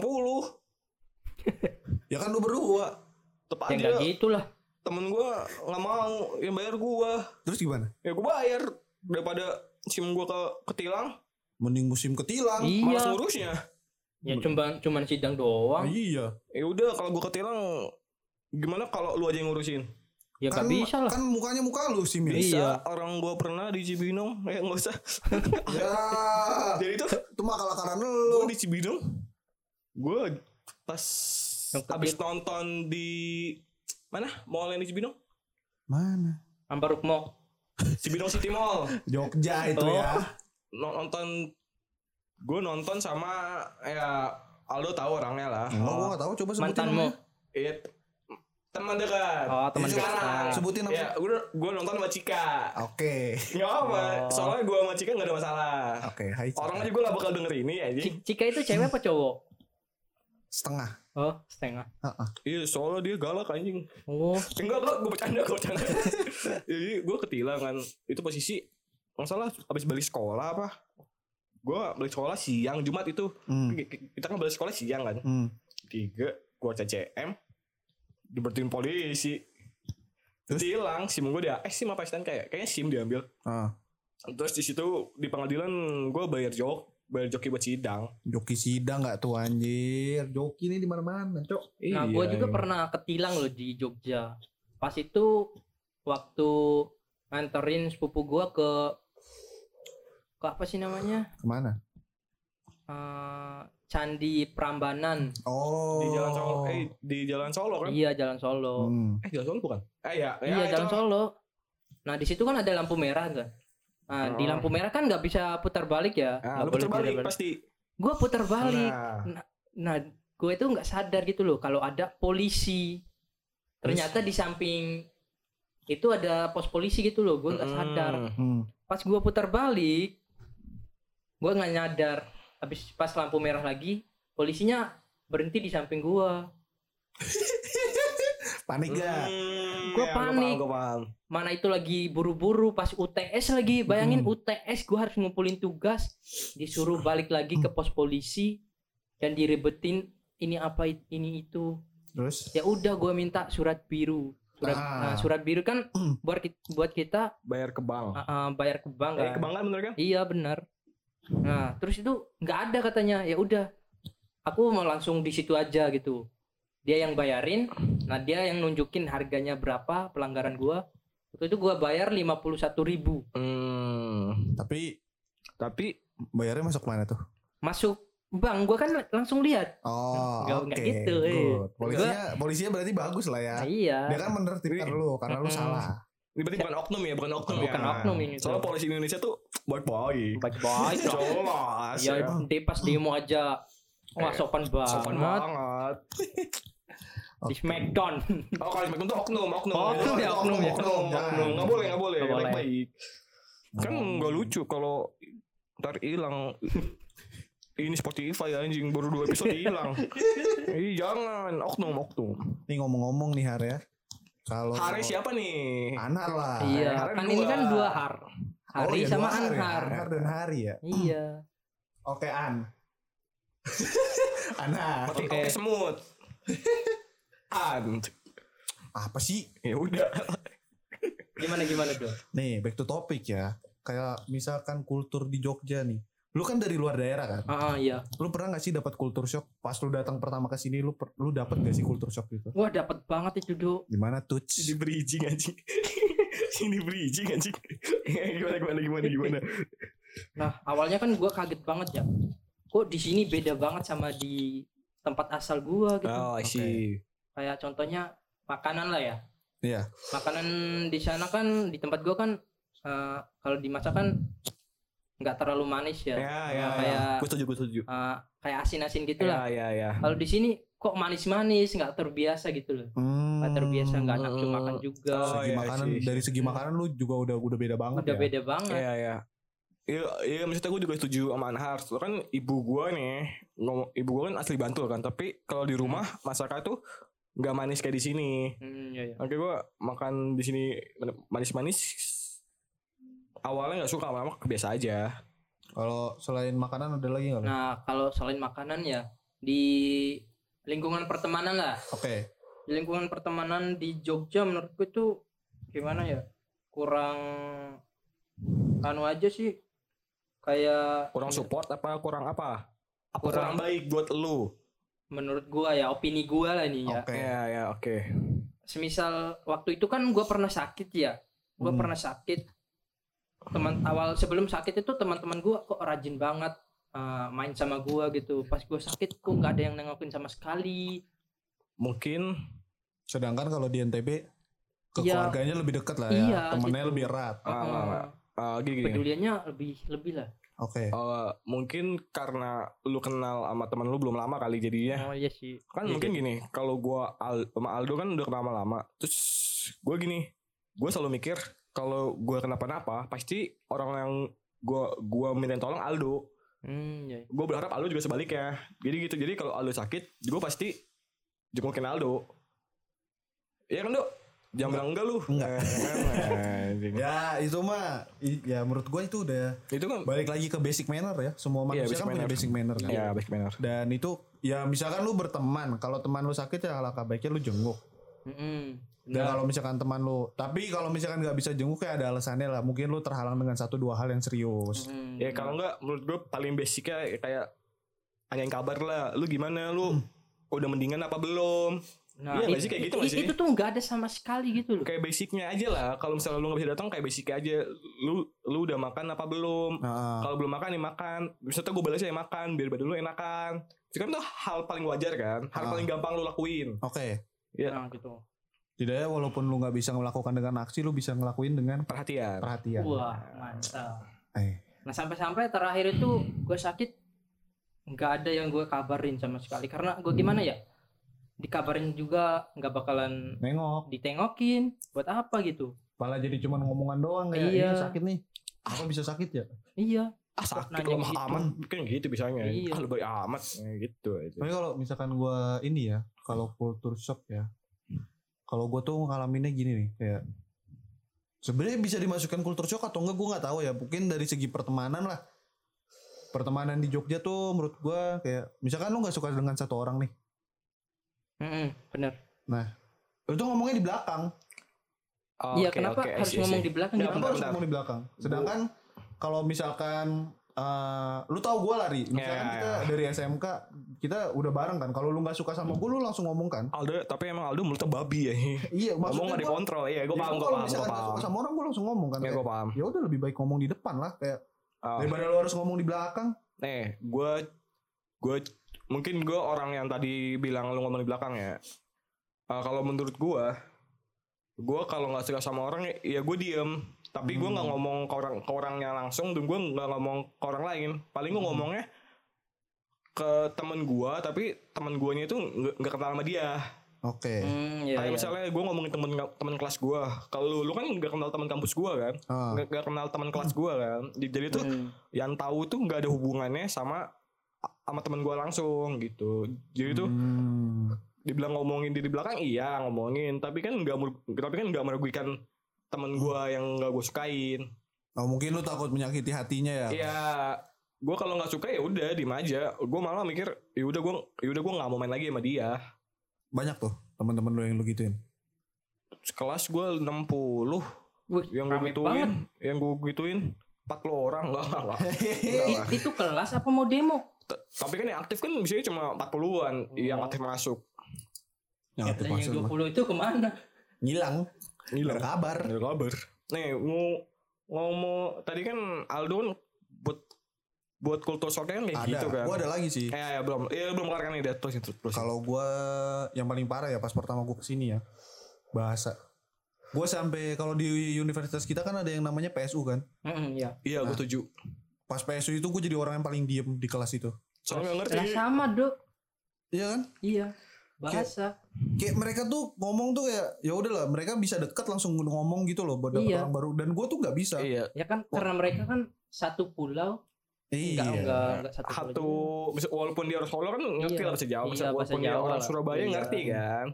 *laughs* Ya kan lu berdua. tepat Ya aja nggak gitu lah. temen gue nggak mau yang bayar gue Terus gimana? ya gue bayar daripada sim gue ke ketilang Mending musim ketilang. malas Iya. ngurusnya Ya cuman cuman sidang doang. Ah, iya. ya udah kalau gue ketilang gimana kalau lu aja yang ngurusin Ya kan, bisa lah. Kan mukanya muka lu sih, Mir. bisa Iya. orang gue pernah di Cibinong eh nggak usah *laughs* Ya. jadi itu itu mah akal-akalan lu. gue di Cibinong gue pas Yang habis nonton di mana mall yang di Cibinong Mana? Ambarukmo. Cibinong City Mall Jogja itu Oh. ya. No- nonton gue nonton sama ya Aldo tahu orangnya lah Enggak, gua gak tahu. Coba sebutin Mantanmu. namanya. It, teman dekat Oh, teman dekat. sekarang Sebutin apa? ya gue gue nonton sama Cika Oke. nggak apa Oh. soalnya gue sama Cika nggak ada masalah Oke, hai. Cika. orang aja gue nggak bakal denger ini aja Ci- Cika itu cewek apa cowok? setengah. Oh, setengah. Heeh. iya soalnya dia galak anjing Oh, enggak enggak gue bercanda gue bercanda *laughs* jadi gue ketilang kan itu posisi masalah abis balik sekolah apa gue balik sekolah siang Jumat itu Hmm. kita kan balik sekolah siang kan Hmm. tiga gua CCM diberhentiin polisi Terus? hilang sim gue dia eh sim apa STNK ya kayaknya sim diambil Ah, terus di situ di pengadilan gue bayar jok bayar joki buat sidang joki sidang gak tuh anjir. Joki ini di mana-mana, Cok. nah Iya, gue juga iya. pernah ketilang loh di Jogja. Pas itu waktu nganterin sepupu gue ke ke apa sih namanya? Ke mana? Eh, Candi Prambanan. Oh. di jalan Solo eh di jalan Solo kan Iya, Jalan Solo. Hmm. eh jalan Solo bukan eh ya, ya iya, itu. Jalan Solo. Nah, di situ kan ada lampu merah tuh. Nah, di Oh. lampu merah kan nggak bisa putar balik ya. ah, Nggak lu boleh putar balik pasti Gue putar balik. nah, Nah, gue itu nggak sadar gitu loh kalau ada polisi. Ternyata di samping itu ada pos polisi gitu loh. Gue nggak sadar. Mm. Hmm. Pas gue putar balik, gue nggak nyadar. Habis pas lampu merah lagi, polisinya berhenti di samping gue. *laughs* Panik gak? Hmm, Gua ya, panik. Gue paham, Mana itu lagi buru-buru pas UTS lagi. Bayangin Hmm. UTS gue harus ngumpulin tugas, disuruh balik lagi ke pos polisi dan direbetin ini apa ini itu. Terus? ya udah gue minta surat biru surat Ah. nah, surat biru kan *clears throat* buat kita, buat kita bayar ke bank uh, uh, bayar ke bank kan? ke bank kan bener kan iya benar nah terus itu nggak ada katanya ya udah aku mau langsung di situ aja gitu dia yang bayarin nah dia yang nunjukin harganya berapa pelanggaran gua waktu itu gua bayar 51.000 ribu hmm. Tapi tapi bayarnya masuk mana tuh? masuk bang gua kan langsung lihat Oh, Nggak- oke. nggak gitu, eh. good. Polisinya, polisinya berarti bagus lah ya. nah, iya Dia kan menertibkan lu karena lu salah. Ini berarti bukan oknum ya, bukan oknum Bukan ya. oknum ini, Soalnya tuh. polisi Indonesia tuh baik-baik. baik-baik dong. Jelas ya ya. dia pas demo aja wah sopan banget Sopan banget. *laughs* di Smackdown *laughs* Oh kalau Smackdown tuh oknum, oknum. Oknum ya, oknum ya. Oknum, oknum. Nggak boleh, nggak boleh. Nggak boleh. Baik-baik. Kan nggak lucu kalau ntar hilang. *laughs* Ini Spotify anjing baru dua episode hilang. Ih jangan oknum oknum. Nih ngomong-ngomong nih Har ya. Kalau Hari siapa nih? Anar lah. iya Hari kan dua. ini kan dua har Oh, hari iya, sama dua Har ya. Anhar dan Hari ya. iya Oke An. *laughs* Anar. Oke, Oke. oke semut. An. Apa sih? Ya udah. gimana gimana tuh Nih back to topic ya. Kayak misalkan kultur di Jogja nih. Lu kan dari luar daerah kan? ah ah, iya Lu pernah gak sih dapat kultur shock? Pas lu datang pertama ke sini lu per- lu dapat gak sih kultur shock gitu? wah dapat banget itu do Gimana tuh? Ini bridging anjing. *laughs* Ini bridging anjing. *laughs* gimana gimana gimana gimana. nah awalnya kan gua kaget banget ya kok di sini beda banget sama di tempat asal gua gitu Oh, I see. kayak contohnya makanan lah ya Iya. makanan di sana kan di tempat gua kan eh, kalau dimasak kan nggak terlalu manis ya, Ya, ya, kayak Gue setuju, gue setuju. eh, kayak asin-asin gitu lah Ya, ya, ya. kalau di sini kok manis-manis nggak terbiasa gitu loh Hmm. nggak terbiasa nggak nafsu Hmm. makan juga Oh, segi iya, makanan sih. dari segi makanan lu juga udah udah beda banget udah ya. beda banget Iya, ya. Iya, iya maksudnya gue juga setuju sama Anhar. Soalnya kan ibu gue nih, ngomong, ibu gue kan asli Bantul kan. Tapi kalau di rumah masakan tuh nggak manis kayak di sini. Hmm, iya, iya. Oke gue makan di sini manis-manis. Awalnya nggak suka, lama kebiasa aja. Kalau selain makanan ada lagi nggak? lu? nah kalau selain makanan ya di lingkungan pertemanan lah Oke. di lingkungan pertemanan di Jogja menurutku itu gimana ya kurang anu aja sih kayak Kurang support apa kurang apa? Apa Kurang- kurang, baik buat lu? menurut gua ya opini gua lah ini ya Oke. Ya, ya, oke. semisal waktu itu kan gua pernah sakit ya gua Hmm. pernah sakit teman awal sebelum sakit itu teman-teman gua kok rajin banget uh, main sama gua gitu pas gua sakit kok nggak ada yang nengokin sama sekali Mungkin Sedangkan kalau di NTB ke Iya. keluarganya lebih dekat lah Iya, ya. Temennya gitu. lebih erat. Uh, ah, ah. uh, gini gini. peduliannya lebih lebih lah Oke. Eh, mungkin karena lu kenal sama teman lu belum lama kali jadinya. oh iya sih Kan Iya, mungkin gini, kalau gua Al, sama Aldo kan udah kenal lama. Terus gua gini, gua selalu mikir kalau gua kenapa-napa pasti orang yang gua gua minta tolong Aldo. hmm, iya. Gua berharap Aldo juga sebaliknya. Jadi gitu. Jadi kalau Aldo sakit, gua pasti jengukin Aldo. Iya kan, Dok? Jangan bilang enggak lu. Enggak. Ya itu mah ya menurut gue itu udah Itu kan balik lagi ke basic manner ya. Semua Iya, manusia basic kan punya manner. basic manner kan. ya basic manner. Dan itu ya misalkan lu berteman, kalau teman lu sakit ya alangkah baiknya lu jenguk. Mm-mm. Dan kalau misalkan teman lu, tapi kalau misalkan nggak bisa jenguk ya ada alasannya lah. Mungkin lu terhalang dengan satu dua hal yang serius. Mm-mm. Ya kalau enggak menurut gue paling basicnya kayak tanyain kabar lah. Lu gimana lu? Udah mendingan apa belum? Nah, Iya nggak itu, sih, kayak gitu itu, nggak sih? itu tuh nggak ada sama sekali gitu loh. Kayak basicnya aja lah. Kalau misalnya lu nggak bisa datang kayak basic aja. Lu lu udah makan apa belum? Nah, Kalau belum makan ya makan. Misalnya gue balasnya ya makan biar badan lu enakan. Itu kan tuh hal paling wajar kan. Hal Ah. paling gampang lu lakuin. Oke. Iya. Nah, gitu. Tidaknya walaupun lu nggak bisa melakukan dengan aksi, lu bisa ngelakuin dengan Perhatian. perhatian. Wah, mantap. Eh, Nah, sampai-sampai terakhir itu gue sakit nggak ada yang gue kabarin sama sekali karena gue gimana ya? Dikabarin juga nggak bakalan nengok. ditengokin buat apa gitu. Malah jadi cuman ngomongan doang kayak Iya. iya sakit nih. Apa bisa sakit ya? Iya. Ah sakit Nanya lemah gitu. amat. Kan gitu bisanya. Iya. Ah lu baik amat. Ya, gitu aja. Tapi kalau misalkan gua ini ya, kalau kultur shock ya, kalau gua tuh ngalaminnya gini nih, kayak sebenarnya bisa dimasukkan kultur shock atau enggak gua nggak tahu ya. Mungkin dari segi pertemanan lah. Pertemanan di Jogja tuh menurut gua kayak misalkan lu nggak suka dengan satu orang nih, Mm-mm, bener. lu tuh ngomongnya di belakang. Oh, Iya, oke, kenapa oke, I harus see, ngomong di belakang Ya, gitu? Kenapa bentar, harus bentar. ngomong di belakang? Sedangkan kalau misalkan eh, lu tahu gua lari, misalkan Ya, kita dari SMK kita udah bareng kan. Kalau lu nggak suka sama gua, lu langsung ngomong kan. Aldo tapi emang Aldo mulutnya babi ya. Iya, Ngomong nggak dikontrol. Iya, gue paham, gue paham, gue paham. suka sama orang gue langsung ngomong kan Ya, gue paham. ya udah lebih baik ngomong di depan lah kayak Ah, daripada lo harus ngomong di belakang Nih, gue gue mungkin gue orang yang tadi bilang lu ngomong di belakang ya Eh, kalau menurut gue gue kalau nggak suka sama orang ya gue diem tapi gue nggak ngomong ke orang ke orangnya langsung dan gue nggak ngomong ke orang lain paling gue ngomongnya ke temen gue tapi temen guanya itu nggak kenal sama dia Oke. Hmm, iya, kayak iya. misalnya gue ngomongin temen temen kelas gue kalau lu, lu kan nggak kenal temen kampus gue kan Ah. nggak nggak kenal teman kelas gue kan jadi tuh Hmm. yang tahu tuh nggak ada hubungannya sama sama teman gue langsung gitu jadi tuh Hmm. dibilang ngomongin di belakang iya ngomongin tapi kan nggak tapi kan nggak merugikan teman gue yang nggak gue sukain Oh, mungkin lu takut menyakiti hatinya ya? iya gue kalau nggak suka ya udah diem aja gue malah mikir ya udah gue ya udah gue nggak mau main lagi sama dia Banyak tuh teman-teman lu yang lu gituin. kelas gue 60 Wih, yang gue gituin banget. yang gue gituin 40 orang enggak enggak, enggak. I- itu kelas apa mau demo? T- tapi kan yang aktif kan biasanya cuma 40-an yang aktif masuk Yang aktif masuk yang mah. 20 itu ke mana? Ngilang. Ada kabar. Nggak ada kabar. Nih, mau ngomong tadi kan Aldo kan buat buat kultur shocknya kan kayak Ada. gitu kan. Gua ada lagi sih. Eh, ya, belum. Iya, belum kelar kan nih, terus terus terus. Kalau gua yang paling parah ya pas pertama gua ke sini ya bahasa. Gua sampai kalau di universitas kita kan ada yang namanya PSU kan. Hmm, iya. iya, gue Nah. setuju. Pas PSU itu gue jadi orang yang paling diem di kelas itu. Soalnya nggak ngerti. Lah sama, Dok. Iya kan? Iya. Bahasa. Kayak mereka tuh ngomong tuh kayak ya udahlah mereka bisa deket langsung ngomong gitu loh buat dapet Iya. orang baru dan gua tuh nggak bisa. Iya. Ya kan karena mereka kan satu pulau, Iya. enggak enggak enggak satu, Satu, walaupun dia orang Solo kan ngerti Iya. lah bahasa Jawa. Iya, bahasa walaupun dia orang lah. Surabaya Iya. ngerti kan.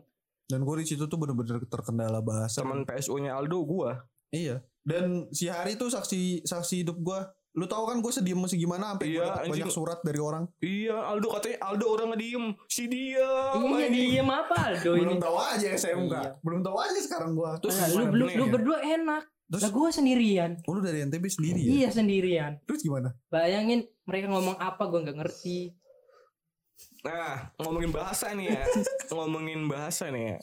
Dan gue di situ tuh bener-bener terkendala bahasa. Teman PSU-nya Aldo gua. Iya. Dan si Hari tuh saksi saksi hidup gua. Lu tahu kan gue sedih masih gimana sampai Iya, gua dapet banyak surat dari orang. Iya, Aldo katanya Aldo orang diem. Si dia. Iya, diem apa Aldo Belum ini? tahu aja SMK. Iya. Belum tahu aja sekarang gua. Terus Nah, lu, lu, lu berdua enak. Terus Lah gua sendirian. oh, lu dari NTB sendiri ya? Iya sendirian. Terus gimana? Bayangin mereka ngomong apa gua nggak ngerti. Nah, ngomongin bahasa nih ya. *laughs* ngomongin bahasa nih ya.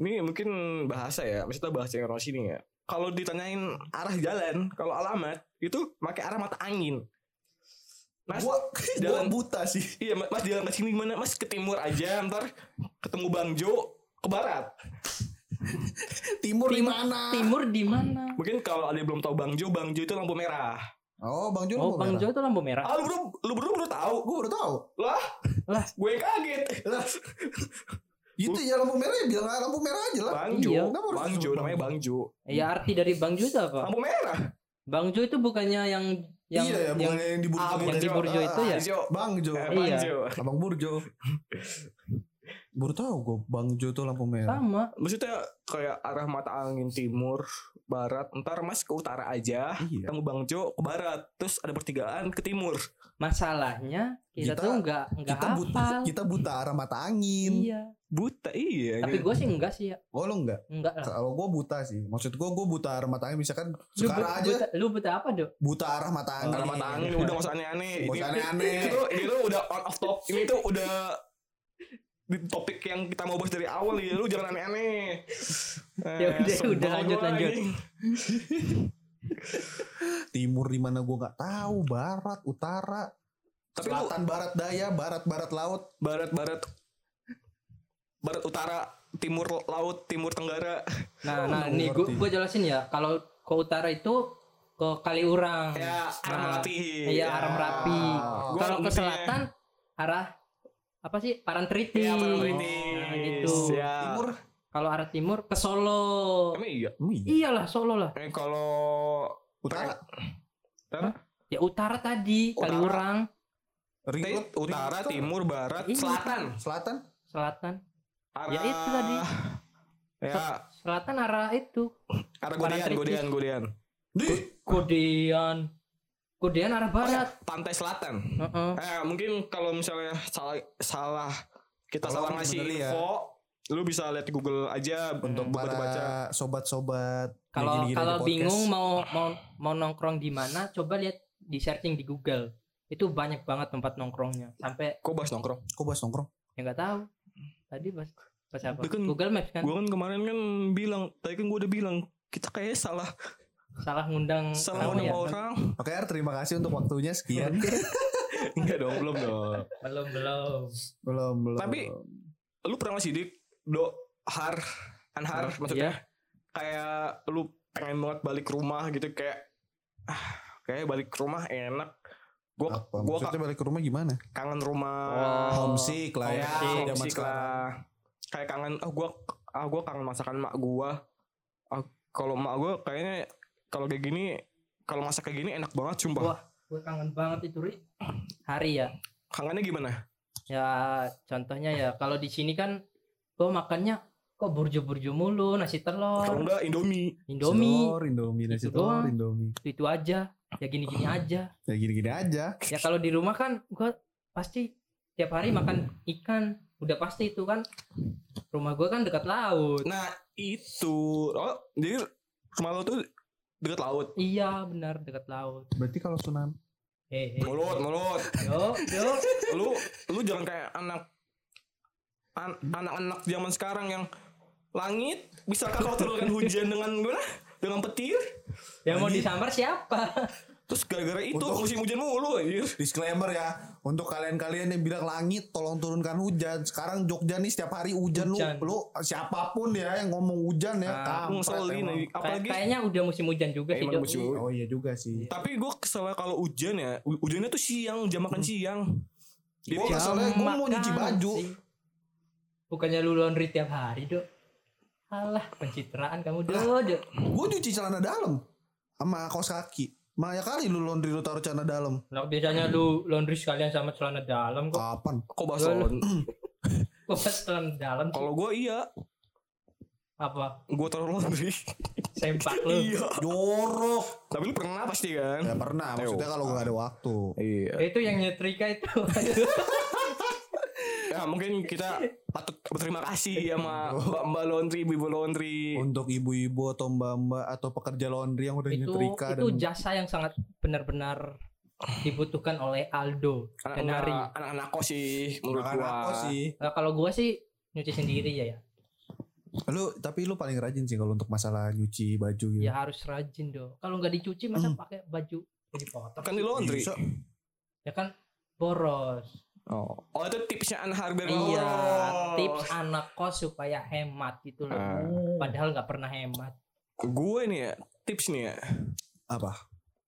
Ini mungkin bahasa ya, maksudnya bahasa yang orang sini ya. Kalau ditanyain arah jalan, kalau alamat itu pakai arah mata angin. Mas, Gua, *laughs* gua jalan- buta sih. iya mas, mas jalan ke sini gimana? Mas ke timur aja, ntar ketemu Bang Jo ke barat. *laughs* Timur di mana? Timur di mana? Mungkin kalau ada yang belum tahu Bang Jo, Bang Jo itu lampu merah. Oh, Bang Jo Oh, lampu Bang merah. Jo itu lampu merah. Ah, lu berdua, lu berdua baru tahu. Gue baru tahu. Lah, Lah, gue yang kaget. Lah. *laughs* Itu ya lampu merah ya bilang lampu merah aja lah. Bang Jo, Iya. Bang Jo namanya? Bang Jo. ya arti dari Bang Jo itu apa? Lampu merah. Bang Jo itu bukannya yang yang iya ya, yang yang di Burjo. Ah, yang di Jo. Burjo itu ya? Jo. Bang Jo. Eh, Bang Iya. Jo. Abang Burjo. *laughs* Baru tahu gue Bang Jo tuh lampu merah. sama. Maksudnya kayak arah mata angin timur, barat, ntar mas ke utara aja, Iya. kamu Bang Jo ke barat, terus ada pertigaan ke timur. Masalahnya kita, Kita- tuh nggak nggak Kita buta, hafal. kita buta arah mata angin. Iya. Buta iya. Tapi gue sih enggak sih ya. Oh lo enggak? Enggak lah. Kalau gue buta sih. Maksud gue gue buta arah mata angin. Misalkan Lu, sekarang bu- aja buta, lu buta apa, Dok? buta arah mata angin. arah mata angin udah gak usah aneh-aneh. Nggak usah Ini- aneh-aneh. Itu itu udah on off top. Ini tuh udah di topik yang kita mau bahas dari awal ya lu jangan aneh-aneh. *laughs* Ya udah, udah, lanjut, gua lanjut. *laughs* Timur di mana gue nggak tahu. Barat, utara, Tapi lu selatan, barat, daya, barat, barat laut. barat barat barat utara timur laut timur tenggara Nah, nah nggak nih gue ngerti. gue jelasin ya. Kalau ke utara itu ke Kaliurang. ya arah Nah, merapi Iya, arah Merapi. Gua Kalau ke selatan arah apa sih? Parantriti. Iya, Parantritis. Nah, gitu. Ya. Timur. Kalau arah timur ke Solo. Emang iya. Emang iya? Iyalah Solo lah. Eh kalau Utara. Utara, Ya utara tadi, Utara. Kaliurang, utara, timur, barat, Iya. selatan. selatan. selatan. Arah, Ya, itu tadi. Ya, Selatan arah itu. arah godean, Parantritis. godean, godean. Kodean arah Oh, ya, barat. pantai selatan. Heeh. Eh, mungkin kalau misalnya salah salah kita Tolong salah ngasih ya. info, lu bisa lihat di Google aja Untuk buat baca. sobat-sobat Kalau kalau bingung mau mau mau nongkrong di mana, coba lihat di searching di Google. Itu banyak banget tempat nongkrongnya. Sampai Kok bahas nongkrong? Kok bahas nongkrong? ya nggak tahu. Tadi pas pas apa? Kan- Google Maps kan Gue kan kemarin kan bilang, tadi kan gue udah bilang kita kayak salah salah ngundang salah ngundang ya. orang. Oke, Ar, terima kasih untuk waktunya sekian. *laughs* Enggak dong, belum dong. belum belum belum belum Tapi- Lu pernah gak sih dik do har anhar maksudnya kayak lu pengen banget balik ke rumah gitu kayak ah kayak balik ke rumah enak. Gua apa gua maksudnya balik ke rumah gimana kangen rumah. Oh. homesick lah ya Homesick, zaman homesick sekarang. lah. Kayak kangen ah gua ah gua kangen masakan mak gua. Ah, kalau mak gua kayaknya kalau kayak gini kalau masak kayak gini enak banget sumpah. Wah. gue kangen banget itu ri *clears throat* hari ya Kangennya gimana? ya contohnya ya kalau di sini kan gue makannya kok burjo-burjo mulu nasi Kalau telur enggak Indomie. indomie Telur, Indomie nasi Itu telur doang. Indomie itu, itu aja ya gini-gini *clears throat* aja ya gini-gini aja ya kalau di rumah kan gue pasti tiap hari makan ikan udah pasti itu kan rumah gue kan dekat laut Nah, itu. Oh, jadi rumah lo tuh dekat laut. iya benar dekat laut berarti kalau tsunami hehe Mulut, mulut. yo yo lu lu jangan kayak anak an- anak-anak zaman sekarang yang langit bisakah kau turunkan hujan dengan gimana? Dengan petir? yang mau disambar siapa Terus gara-gara itu Untuk- musim hujan mulu anjir. disclaimer ya untuk kalian-kalian yang bilang langit tolong turunkan hujan. Sekarang Jogja nih setiap hari hujan, Hujan. lu lu siapa pun ya yang ngomong hujan ya Ah, kampret Ngeselin apalagi kayaknya udah musim hujan juga sih musim hujan. oh iya juga sih. Tapi gue kesel kalau hujan ya. Hu- hujannya tuh siang jam makan siang. Gua Jadi keselnya gue mau nyuci baju. sih. bukannya lu laundry tiap hari dok alah pencitraan kamu. Dok dok gue nyuci celana dalam sama kaos kaki Maya kali lu laundry lu taruh celana dalam. Nah, biasanya lu laundry sekalian sama celana dalam kok. kapan? Kok bahas Gua- lawan? *clears throat* Kok pas celana dalam kalau gue iya. Apa? gue taruh laundry. Sempak lu. *laughs* iya. Jorok. Tapi lu pernah pasti kan? Ya pernah maksudnya kalau gak ada waktu. Iya. Ya, itu yang nyetrika itu. *laughs* ya mungkin kita patut berterima kasih *laughs* sama mbak mbak laundry ibu laundry untuk ibu-ibu atau mbak-mbak atau pekerja laundry yang udah itu nyetrika itu dan jasa yang sangat benar-benar dibutuhkan oleh Aldo dan Hari. anak anak kos sih menurut Makan gua aku sih Nah, kalau gua sih nyuci sendiri ya ya. lu tapi lu paling rajin sih kalau untuk masalah nyuci baju gitu Ya harus rajin dong. Kalau nggak dicuci masa pakai baju jadi kotor? kan di laundry. Ya kan boros. Oh oh itu tipsnya Anhar biar nggak Iya, boros. tips anak kos supaya hemat gitu loh. Ah. Padahal nggak pernah hemat. gue nih ya tips nih ya apa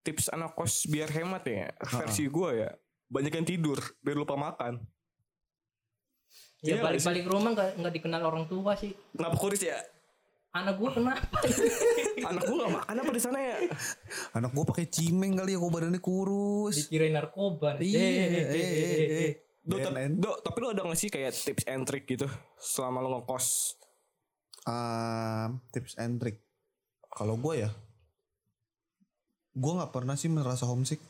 tips anak kos biar hemat ya versi gue ya banyak yang tidur biar lupa makan Ya Iya balik-balik rumah nggak nggak dikenal orang tua sih. kenapa kuris ya Anak gua kenapa? *laughs* anak gue gak makan apa di sana ya anak gua pakai cimeng kali ya gua badannya kurus Dikirain narkoba. nih. iya Eh, eh, eh, eh, eh, eh. Do, ta- BNN. do, tapi lu ada gak sih kayak tips and trick gitu selama lu ngekos Um, tips and trick kalau gue ya gue nggak pernah sih merasa homesick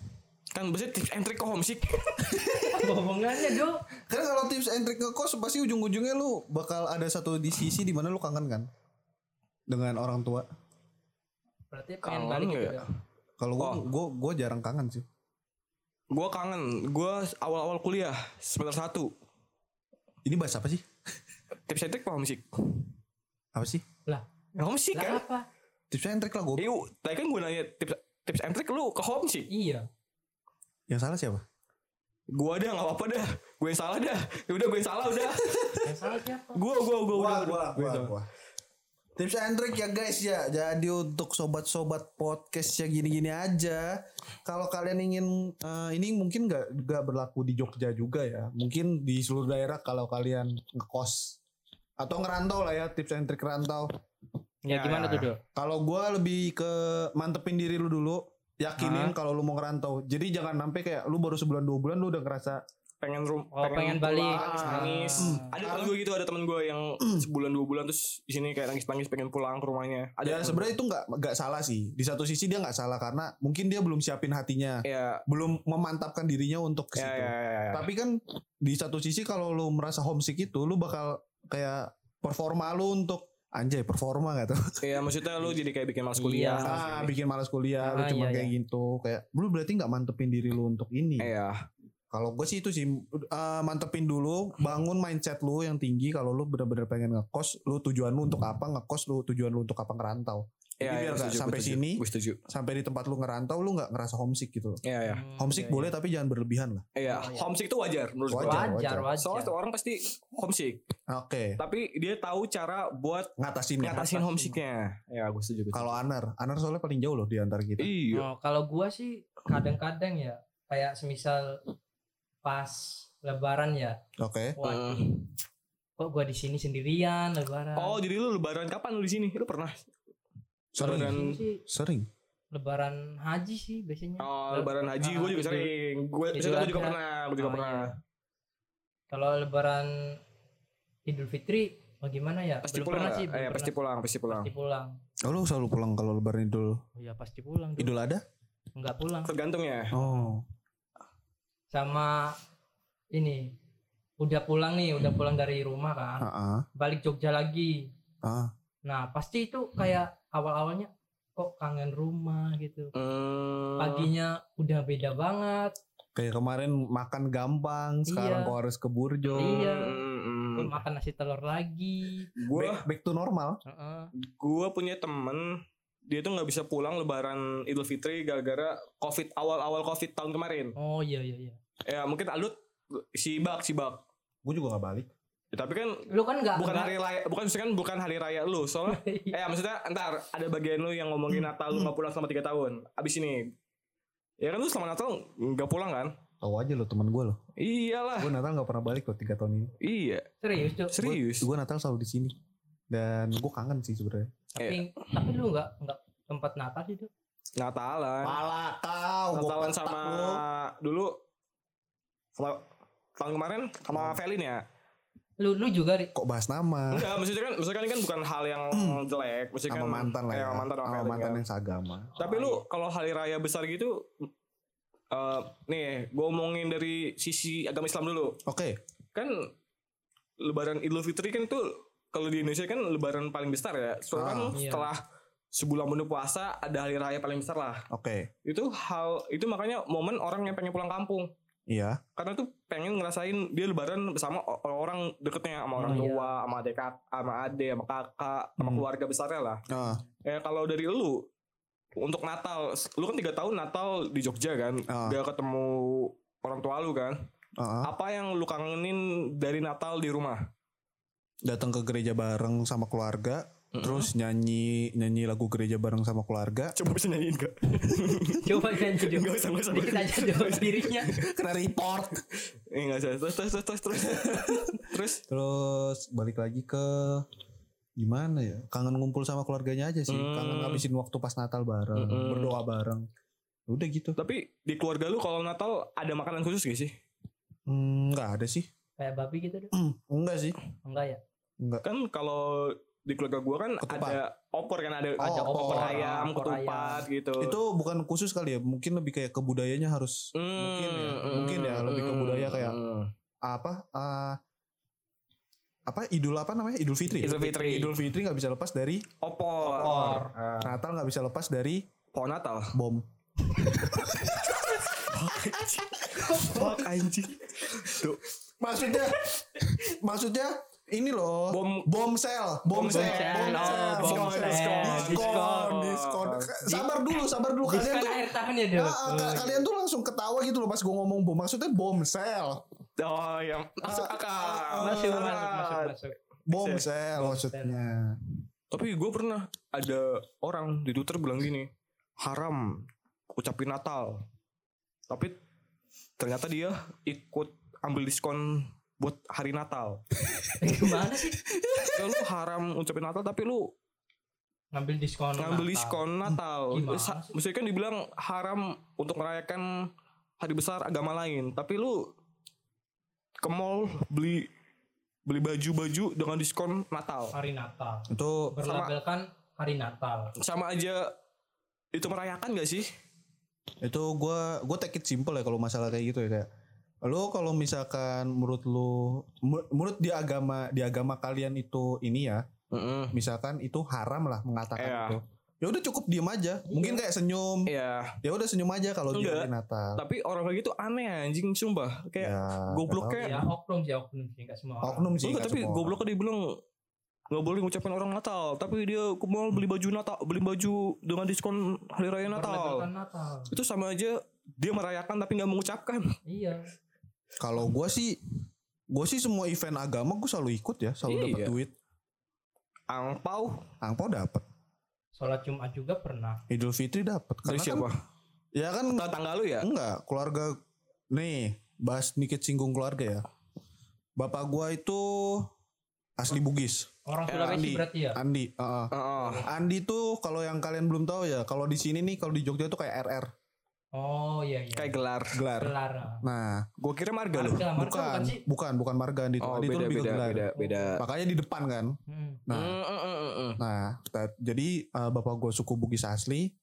kan biasanya tips and trick kok homesick *laughs* Apa hubungannya dok? Karena kalau tips and trick ngekos pasti ujung-ujungnya lu bakal ada satu di sisi di mana lu kangen kan dengan orang tua. Berarti pengen Kangen balik gitu. ya? Dok. Kalau gua Oh. gua gua jarang kangen sih. Gue kangen gue awal-awal kuliah semester satu Ini bahas apa sih? tips and trick kok homesick Apa sih? Lah, ya homesick lah kan apa? Tips and trick lah gue. Iya, tadi kan gue nanya tips tips and trick lu ke homesick Iya. Yang salah siapa? Gua dah nggak apa-apa dah. Gue yang salah dah. Ya udah gue yang salah udah. Yang salah siapa? Gua gua gua udah. gua, Gua yang salah. gua. Tips and trick ya guys ya. Jadi untuk sobat-sobat podcast ya gini-gini aja. Kalau kalian ingin eh, ini mungkin nggak nggak berlaku di Jogja juga ya. Mungkin di seluruh daerah kalau kalian ngekos atau ngerantau lah ya tips and trick rantau. Ya, Ya, gimana ya, tuh dok? Kalau gua lebih ke mantepin diri lu dulu, yakinin kalau lu mau ngerantau. Jadi jangan sampai kayak lu baru sebulan dua bulan lu udah ngerasa Pengen rum, Oh, pengen balik. pulang, nangis. Ah. Ada temen gue gitu, ada temen gue yang sebulan dua bulan terus di sini kayak nangis-nangis pengen pulang ke rumahnya. Ada ya sebenarnya itu nggak nggak salah sih. Di satu sisi dia nggak salah karena mungkin dia belum siapin hatinya. Ya, belum memantapkan dirinya untuk ke ya, situ. ya, ya, ya. Tapi kan di satu sisi kalau lu merasa homesick itu lu bakal kayak performa lu untuk anjay performa gak tuh? *laughs* Ya, maksudnya lu jadi kayak bikin Iya. malas kuliah. ah, bikin malas kuliah, lu Ah, cuma iya, kayak gitu. Kayak lu berarti nggak mantepin diri lu untuk ini. Iya. Kalau gue sih itu sih uh, mantepin dulu, bangun mindset lu yang tinggi. Kalau lu bener-bener pengen ngekos, lu tujuan lu untuk apa ngekos, lu tujuan lu untuk apa ngerantau. Jadi Iya, biar iya, nggak setuju, sampai setuju. sini, setuju. sampai di tempat lu ngerantau lu nggak ngerasa homesick gitu. Iya ya. Homesick iya, boleh iya. tapi jangan berlebihan lah. Iya, Oh, iya. homesick itu wajar menurut gue. Wajar, wajar wajar, Soalnya tuh orang pasti homesick, Oke. tapi dia tahu cara buat Ngatasin ngatasin homesicknya. Ya, gue setuju. Kalau Anar, Anar soalnya paling jauh loh di antara kita. Iya. Oh, kalau gua sih kadang-kadang ya kayak semisal pas lebaran ya Oke. waduh Hmm. kok gua di sini sendirian lebaran Oh, jadi lu lebaran kapan lu di sini? Lu pernah? Sering. Lebaran Sering. lebaran haji sih biasanya Oh, lebaran haji Ah, gue juga sering. Gue juga Adha. pernah, gue juga Oh, pernah. iya. kalau lebaran Idul Fitri bagaimana ya Pasti belum pulang pernah sih Eh, pasti pulang, pasti pulang. pasti pulang Oh, lu selalu pulang kalau lebaran Idul oh ya pasti pulang. Idul ada? nggak pulang Tergantung ya. Oh. Sama ini udah pulang nih udah pulang dari rumah kan Heeh. balik Jogja lagi Ah. nah pasti itu kayak awal-awalnya kok kangen rumah gitu Hmm. paginya udah beda banget Kayak kemarin makan gampang, sekarang Iya. kok harus ke Burjo. Iya. Hmm. Kok makan nasi telur lagi Gue Back, back to normal. Heeh. gue punya temen dia tuh nggak bisa pulang lebaran Idul Fitri gara-gara covid awal-awal covid tahun kemarin oh iya iya iya ya mungkin alut si bak si bak Gue juga gak balik. Ya, tapi kan lu kan nggak bukan nggak- hari raya bukan maksudnya kan bukan hari raya lu soalnya *laughs* eh maksudnya ntar ada bagian lu yang ngomongin Natal lu nggak pulang selama tiga tahun abis ini ya kan lu selama Natal nggak pulang kan Tahu aja lo teman gue lo. iyalah Gue Natal gak pernah balik loh tiga tahun ini. iya serius Cuk. serius Gue Natal selalu di sini. Dan gue kangen sih sebenarnya. tapi tapi lu nggak nggak tempat Natal sih tuh Natalan Pala kau. gua Natalan sama lu. dulu tahun kemarin sama Felin ya lu lu juga Ri. Kok bahas nama? Enggak, maksudnya kan maksudnya kan ini kan bukan hal yang jelek, maksudnya Sama kan mantan lah eh, ya. sama mantan sama Sama Felin mantan kan. yang seagama. Tapi lu kalau hari raya besar gitu eh nih, gue omongin dari sisi agama Islam dulu. Oke. Kan lebaran Idul Fitri kan tuh kalau di Indonesia kan lebaran paling besar ya. Soalnya kan Ah. Iya. setelah sebulan penuh puasa ada hari raya paling besar lah. Oke. Itu hal itu makanya momen orang yang pengen pulang kampung. Iya. Karena tuh pengen ngerasain dia lebaran bersama orang-orang deketnya sama orang iya. tua, sama adik sama ade, sama kakak, sama Hmm. keluarga besarnya lah. Ah, Ya kalau dari lu untuk Natal, lu kan tiga tahun Natal di Jogja kan, Ah. gak ketemu orang tua lu kan. ah. Apa yang lu kangenin dari Natal di rumah? Datang ke gereja bareng sama keluarga. Terus nyanyi nyanyi lagu gereja bareng sama keluarga. Coba bisa nyanyiin gak? *laughs* coba nyanyi dong Gak usah, gak usah. dikit aja dong dirinya *laughs* Kena report. Eh, gak usah. Terus, terus, terus, terus, terus. terus, Terus balik lagi ke gimana ya? Kangen ngumpul sama keluarganya aja sih. Hmm. Kangen ngabisin waktu pas Natal bareng, Mm-mm. berdoa bareng. Udah gitu. tapi di keluarga lu kalau Natal ada makanan khusus gak sih? Hmm, nggak ada sih. kayak babi gitu dong Enggak sih. enggak ya Enggak. Kan kalau di keluarga gua kan Ketupat. ada opor kan ada Oh, ada opor, opor. ayam, Opor ketupat gitu. Itu bukan khusus kali ya. Mungkin lebih kayak kebudayanya harus Hmm, mungkin ya. Mungkin ya lebih ke budaya kayak hmm. apa? ah, apa idul apa namanya idul fitri ya? Idul Fitri. idul fitri nggak bisa lepas dari opor. Opor. Ah. Natal nggak bisa lepas dari Pohon Natal. bom *laughs* Fuck anjing. Tuh. maksudnya maksudnya ini loh Bom bom sel bom sel sel. bom Oh, sel bom diskon sel. diskon Diskon. diskon sabar dulu sabar dulu kalian tuh akhir tahun ya dong Ah, ah, ka- kalian tuh langsung ketawa gitu loh pas gue ngomong bom maksudnya bom sel Oh yang masuk Ah, akal. masuk masuk masuk bom Sel. maksudnya Tapi gue pernah ada orang di Twitter bilang gini, haram ucapin Natal. Tapi ternyata dia ikut ambil diskon buat hari Natal. *laughs* gimana sih Ya lu haram ucapin Natal tapi lu ngambil diskon ngambil Natal. diskon Natal. Sa-? Maksudnya kan dibilang haram untuk merayakan hari besar agama lain, tapi lu ke mall beli beli baju-baju dengan diskon Natal. hari Natal itu berlabelkan hari Natal Sama aja itu merayakan gak sih? itu gue gue take it simple ya kalau masalah kayak gitu ya kayak lo kalau misalkan menurut lu mu- menurut di agama di agama kalian itu ini ya misalkan itu haram lah mengatakan Iya. itu ya udah cukup diem aja mungkin kayak senyum Iya. ya udah senyum aja kalau di Enggak. hari Natal Tapi orang kayak gitu aneh anjing sumpah. Kayak ya goblok kayak- ya oknum sih oknum sih nggak semua orang. oknum sih Enggak, nggak tapi semua gobloknya dibilang nggak boleh ngucapin orang Natal, tapi dia ke mall beli baju Natal, beli baju dengan diskon hari raya Natal. Natal. Itu sama aja dia merayakan tapi nggak mengucapkan. Iya. Kalau gua sih gua sih semua event agama gua selalu ikut ya, selalu dapat Iya. duit. Angpau Angpau dapat. Sholat Jumat juga pernah. Idul Fitri dapat. dari Karena siapa? Kan, ya kan Tetangga lu ya? enggak, keluarga nih, bahas dikit singgung keluarga ya. Bapak gua itu asli Bugis. Orang Eh, Sulawesi Andi. berarti ya. Andi, heeh. Heeh. Andi tuh kalau yang kalian belum tahu ya, kalau di sini nih kalau di Jogja tuh kayak RR, Oh iya iya. Kayak gelar. gelar. gelar. Nah, Gue kira marga marga bukan, bukan sih? bukan, bukan marga tuh. Oh beda lebih ke beda gelar. beda beda. Makanya di depan kan. Hmm. Nah, Mm, mm. Nah, jadi eh, bapak gue suku Bugis asli,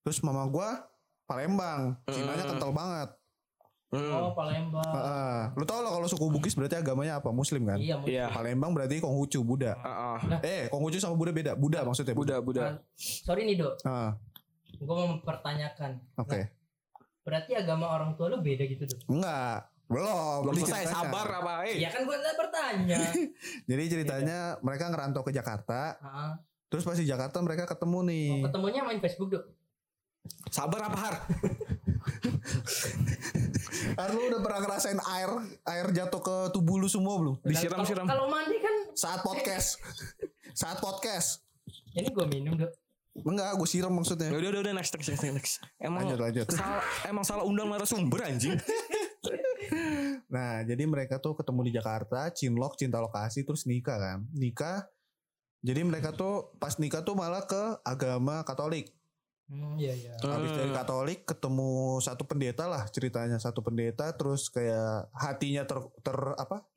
terus mama gue Palembang, Cinanya Mm. kental banget. Mm. Oh Palembang. Heeh. lu tau lah kalau suku Bugis berarti agamanya apa? Muslim kan? Iya, mungkin. Iya. Palembang berarti Konghucu, Buddha. Heeh. Eh, Konghucu sama Buddha beda. Buddha maksudnya. Buddha Buddha. Nah, sorry nih dok, Heeh, gue mau mempertanyakan. Oke. Berarti agama orang tua lu beda gitu dok? Enggak. Belum. Belum selesai sabar apa? Eh. Ya kan gue bertanya. *laughs* Jadi ceritanya mereka ngerantau ke Jakarta, Heeh. terus pas di Jakarta mereka ketemu nih. Oh, ketemunya main Facebook dok? Sabar apa har? *laughs* Har, lu udah pernah ngerasain air air jatuh ke tubuh lu semua belum? Disiram Kalau- mandi kan, Saat podcast. *laughs* Saat podcast. ini gue minum dok. Enggak, gue siram maksudnya. Ya udah udah udah next next next next. Emang Lanjut, lanjut. salah emang salah undang narasumber anjing. *laughs* Nah, jadi mereka tuh ketemu di Jakarta, cinlok, cinta lokasi, terus nikah kan. Nikah. Jadi mereka tuh pas nikah tuh malah ke agama Katolik. Hmm, iya iya. Habis dari Katolik ketemu satu pendeta lah ceritanya, satu pendeta terus kayak hatinya ter, ter apa?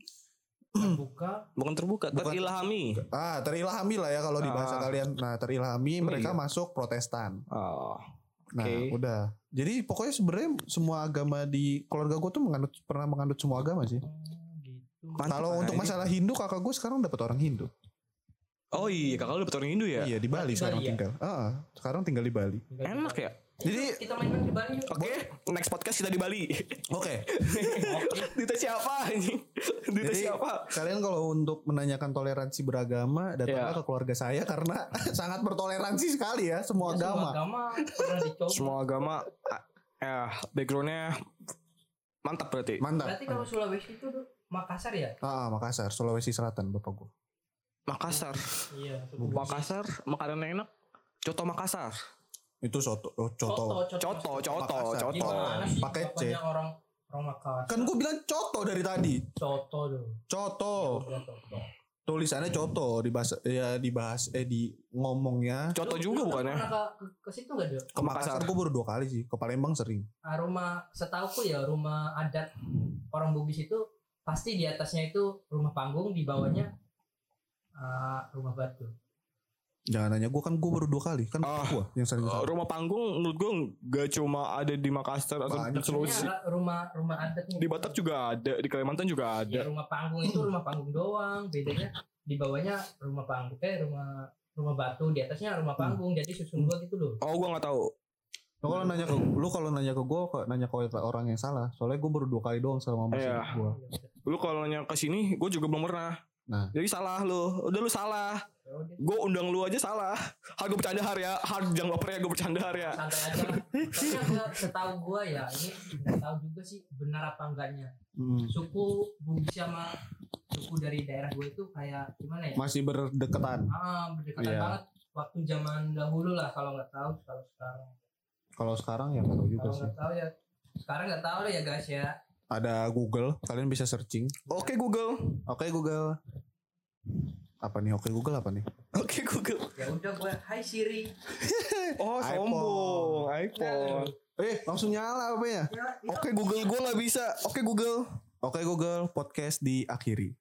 Terbuka. Bukan terbuka, Bukan. terilhami. Ah, terilhami lah ya kalau di bahasa Ah. kalian. Nah, terilhami Oh, mereka iya. masuk Protestan. Oh. Nah, udah. Jadi pokoknya sebenarnya semua agama di keluarga gue tuh menganut pernah menganut semua agama sih. Hmm, gitu. Kalau untuk ini. masalah Hindu kakak gue sekarang dapat orang Hindu. Oh iya, kakak lu dapet orang Hindu ya? Iya di Bali sekarang Bali ya? tinggal. Ah, sekarang tinggal di Bali. Enak ya? Jadi kita main-main di Bali yuk. Oke, next podcast kita di Bali. oke. *laughs* Dita siapa anjing? Dita Jadi siapa? kalian kalau untuk menanyakan toleransi beragama datanglah Iya. ke keluarga saya karena *laughs* sangat bertoleransi sekali ya semua Ya, agama. Semua agama. Semua agama ya backgroundnya mantap berarti. Mantap. Berarti kalau Sulawesi itu Makassar ya? Ah, Makassar, Sulawesi Selatan bapak gue. Makassar. Iya. Makassar makanan enak. Coto Makassar. Itu soto, oh, Coto, coto. Coto, coto, coto. Gimana sih Pakai C. orang orang Makassar? Kan gue bilang coto dari tadi. Coto dong. Coto. Ya, Coto. Tulisannya coto dibahas ya dibahas eh di ngomongnya. Coto Lu- juga lu ya? Pernah ke, ke, ke situ nggak dok? Ke Makassar. gue baru dua kali sih. Ke Palembang sering. Ah, rumah setauku ya rumah adat orang Bugis itu pasti di atasnya itu rumah panggung di bawahnya ah, rumah batu. Jangan nanya gue kan gue baru dua kali kan Ah. gue yang sering Uh, rumah panggung menurut gue gak cuma ada di Makassar atau Banyak. di Sulawesi. Adalah rumah rumah adatnya. Di Batak juga ada, di Kalimantan juga Ya, ada. rumah panggung itu rumah panggung doang. Bedanya di bawahnya rumah panggung eh rumah rumah batu di atasnya rumah panggung jadi susun gua gitu loh. Oh, gua nggak tahu. Lu kalau nanya ke lu kalau nanya ke gue nanya ke orang yang salah. Soalnya gue baru dua kali doang sama masih Iya. gue. Lu kalau nanya ke sini, gue juga belum pernah. Nah. Jadi salah lu. Udah lu salah. Ya Gue undang lu aja salah. Har gue bercanda har ya. Har jangan baper ya gue bercanda har ya. santai aja. Soalnya gua setahu gua ya ini nggak tahu juga sih benar apa enggaknya. Hmm. Suku Bugis sama suku dari daerah gue itu kayak gimana ya? Masih berdekatan. Ah, berdekatan Iya. banget waktu zaman dahulu lah kalau nggak tahu kalau sekarang. Kalau sekarang ya nggak tahu juga Kalau sih. nggak tahu ya sekarang nggak tahu ya guys ya. Ada Google, kalian bisa searching. Oke Google. Oke Google. Apa nih? Oke Google apa nih? *laughs* Oke Google. Ya udah gue Hai Siri. Oh iPhone. sombong. iPhone. Eh, langsung nyala apa ya? Ya, itu Oke Google gue nggak bisa. Oke Google. Oke Google, podcast diakhiri.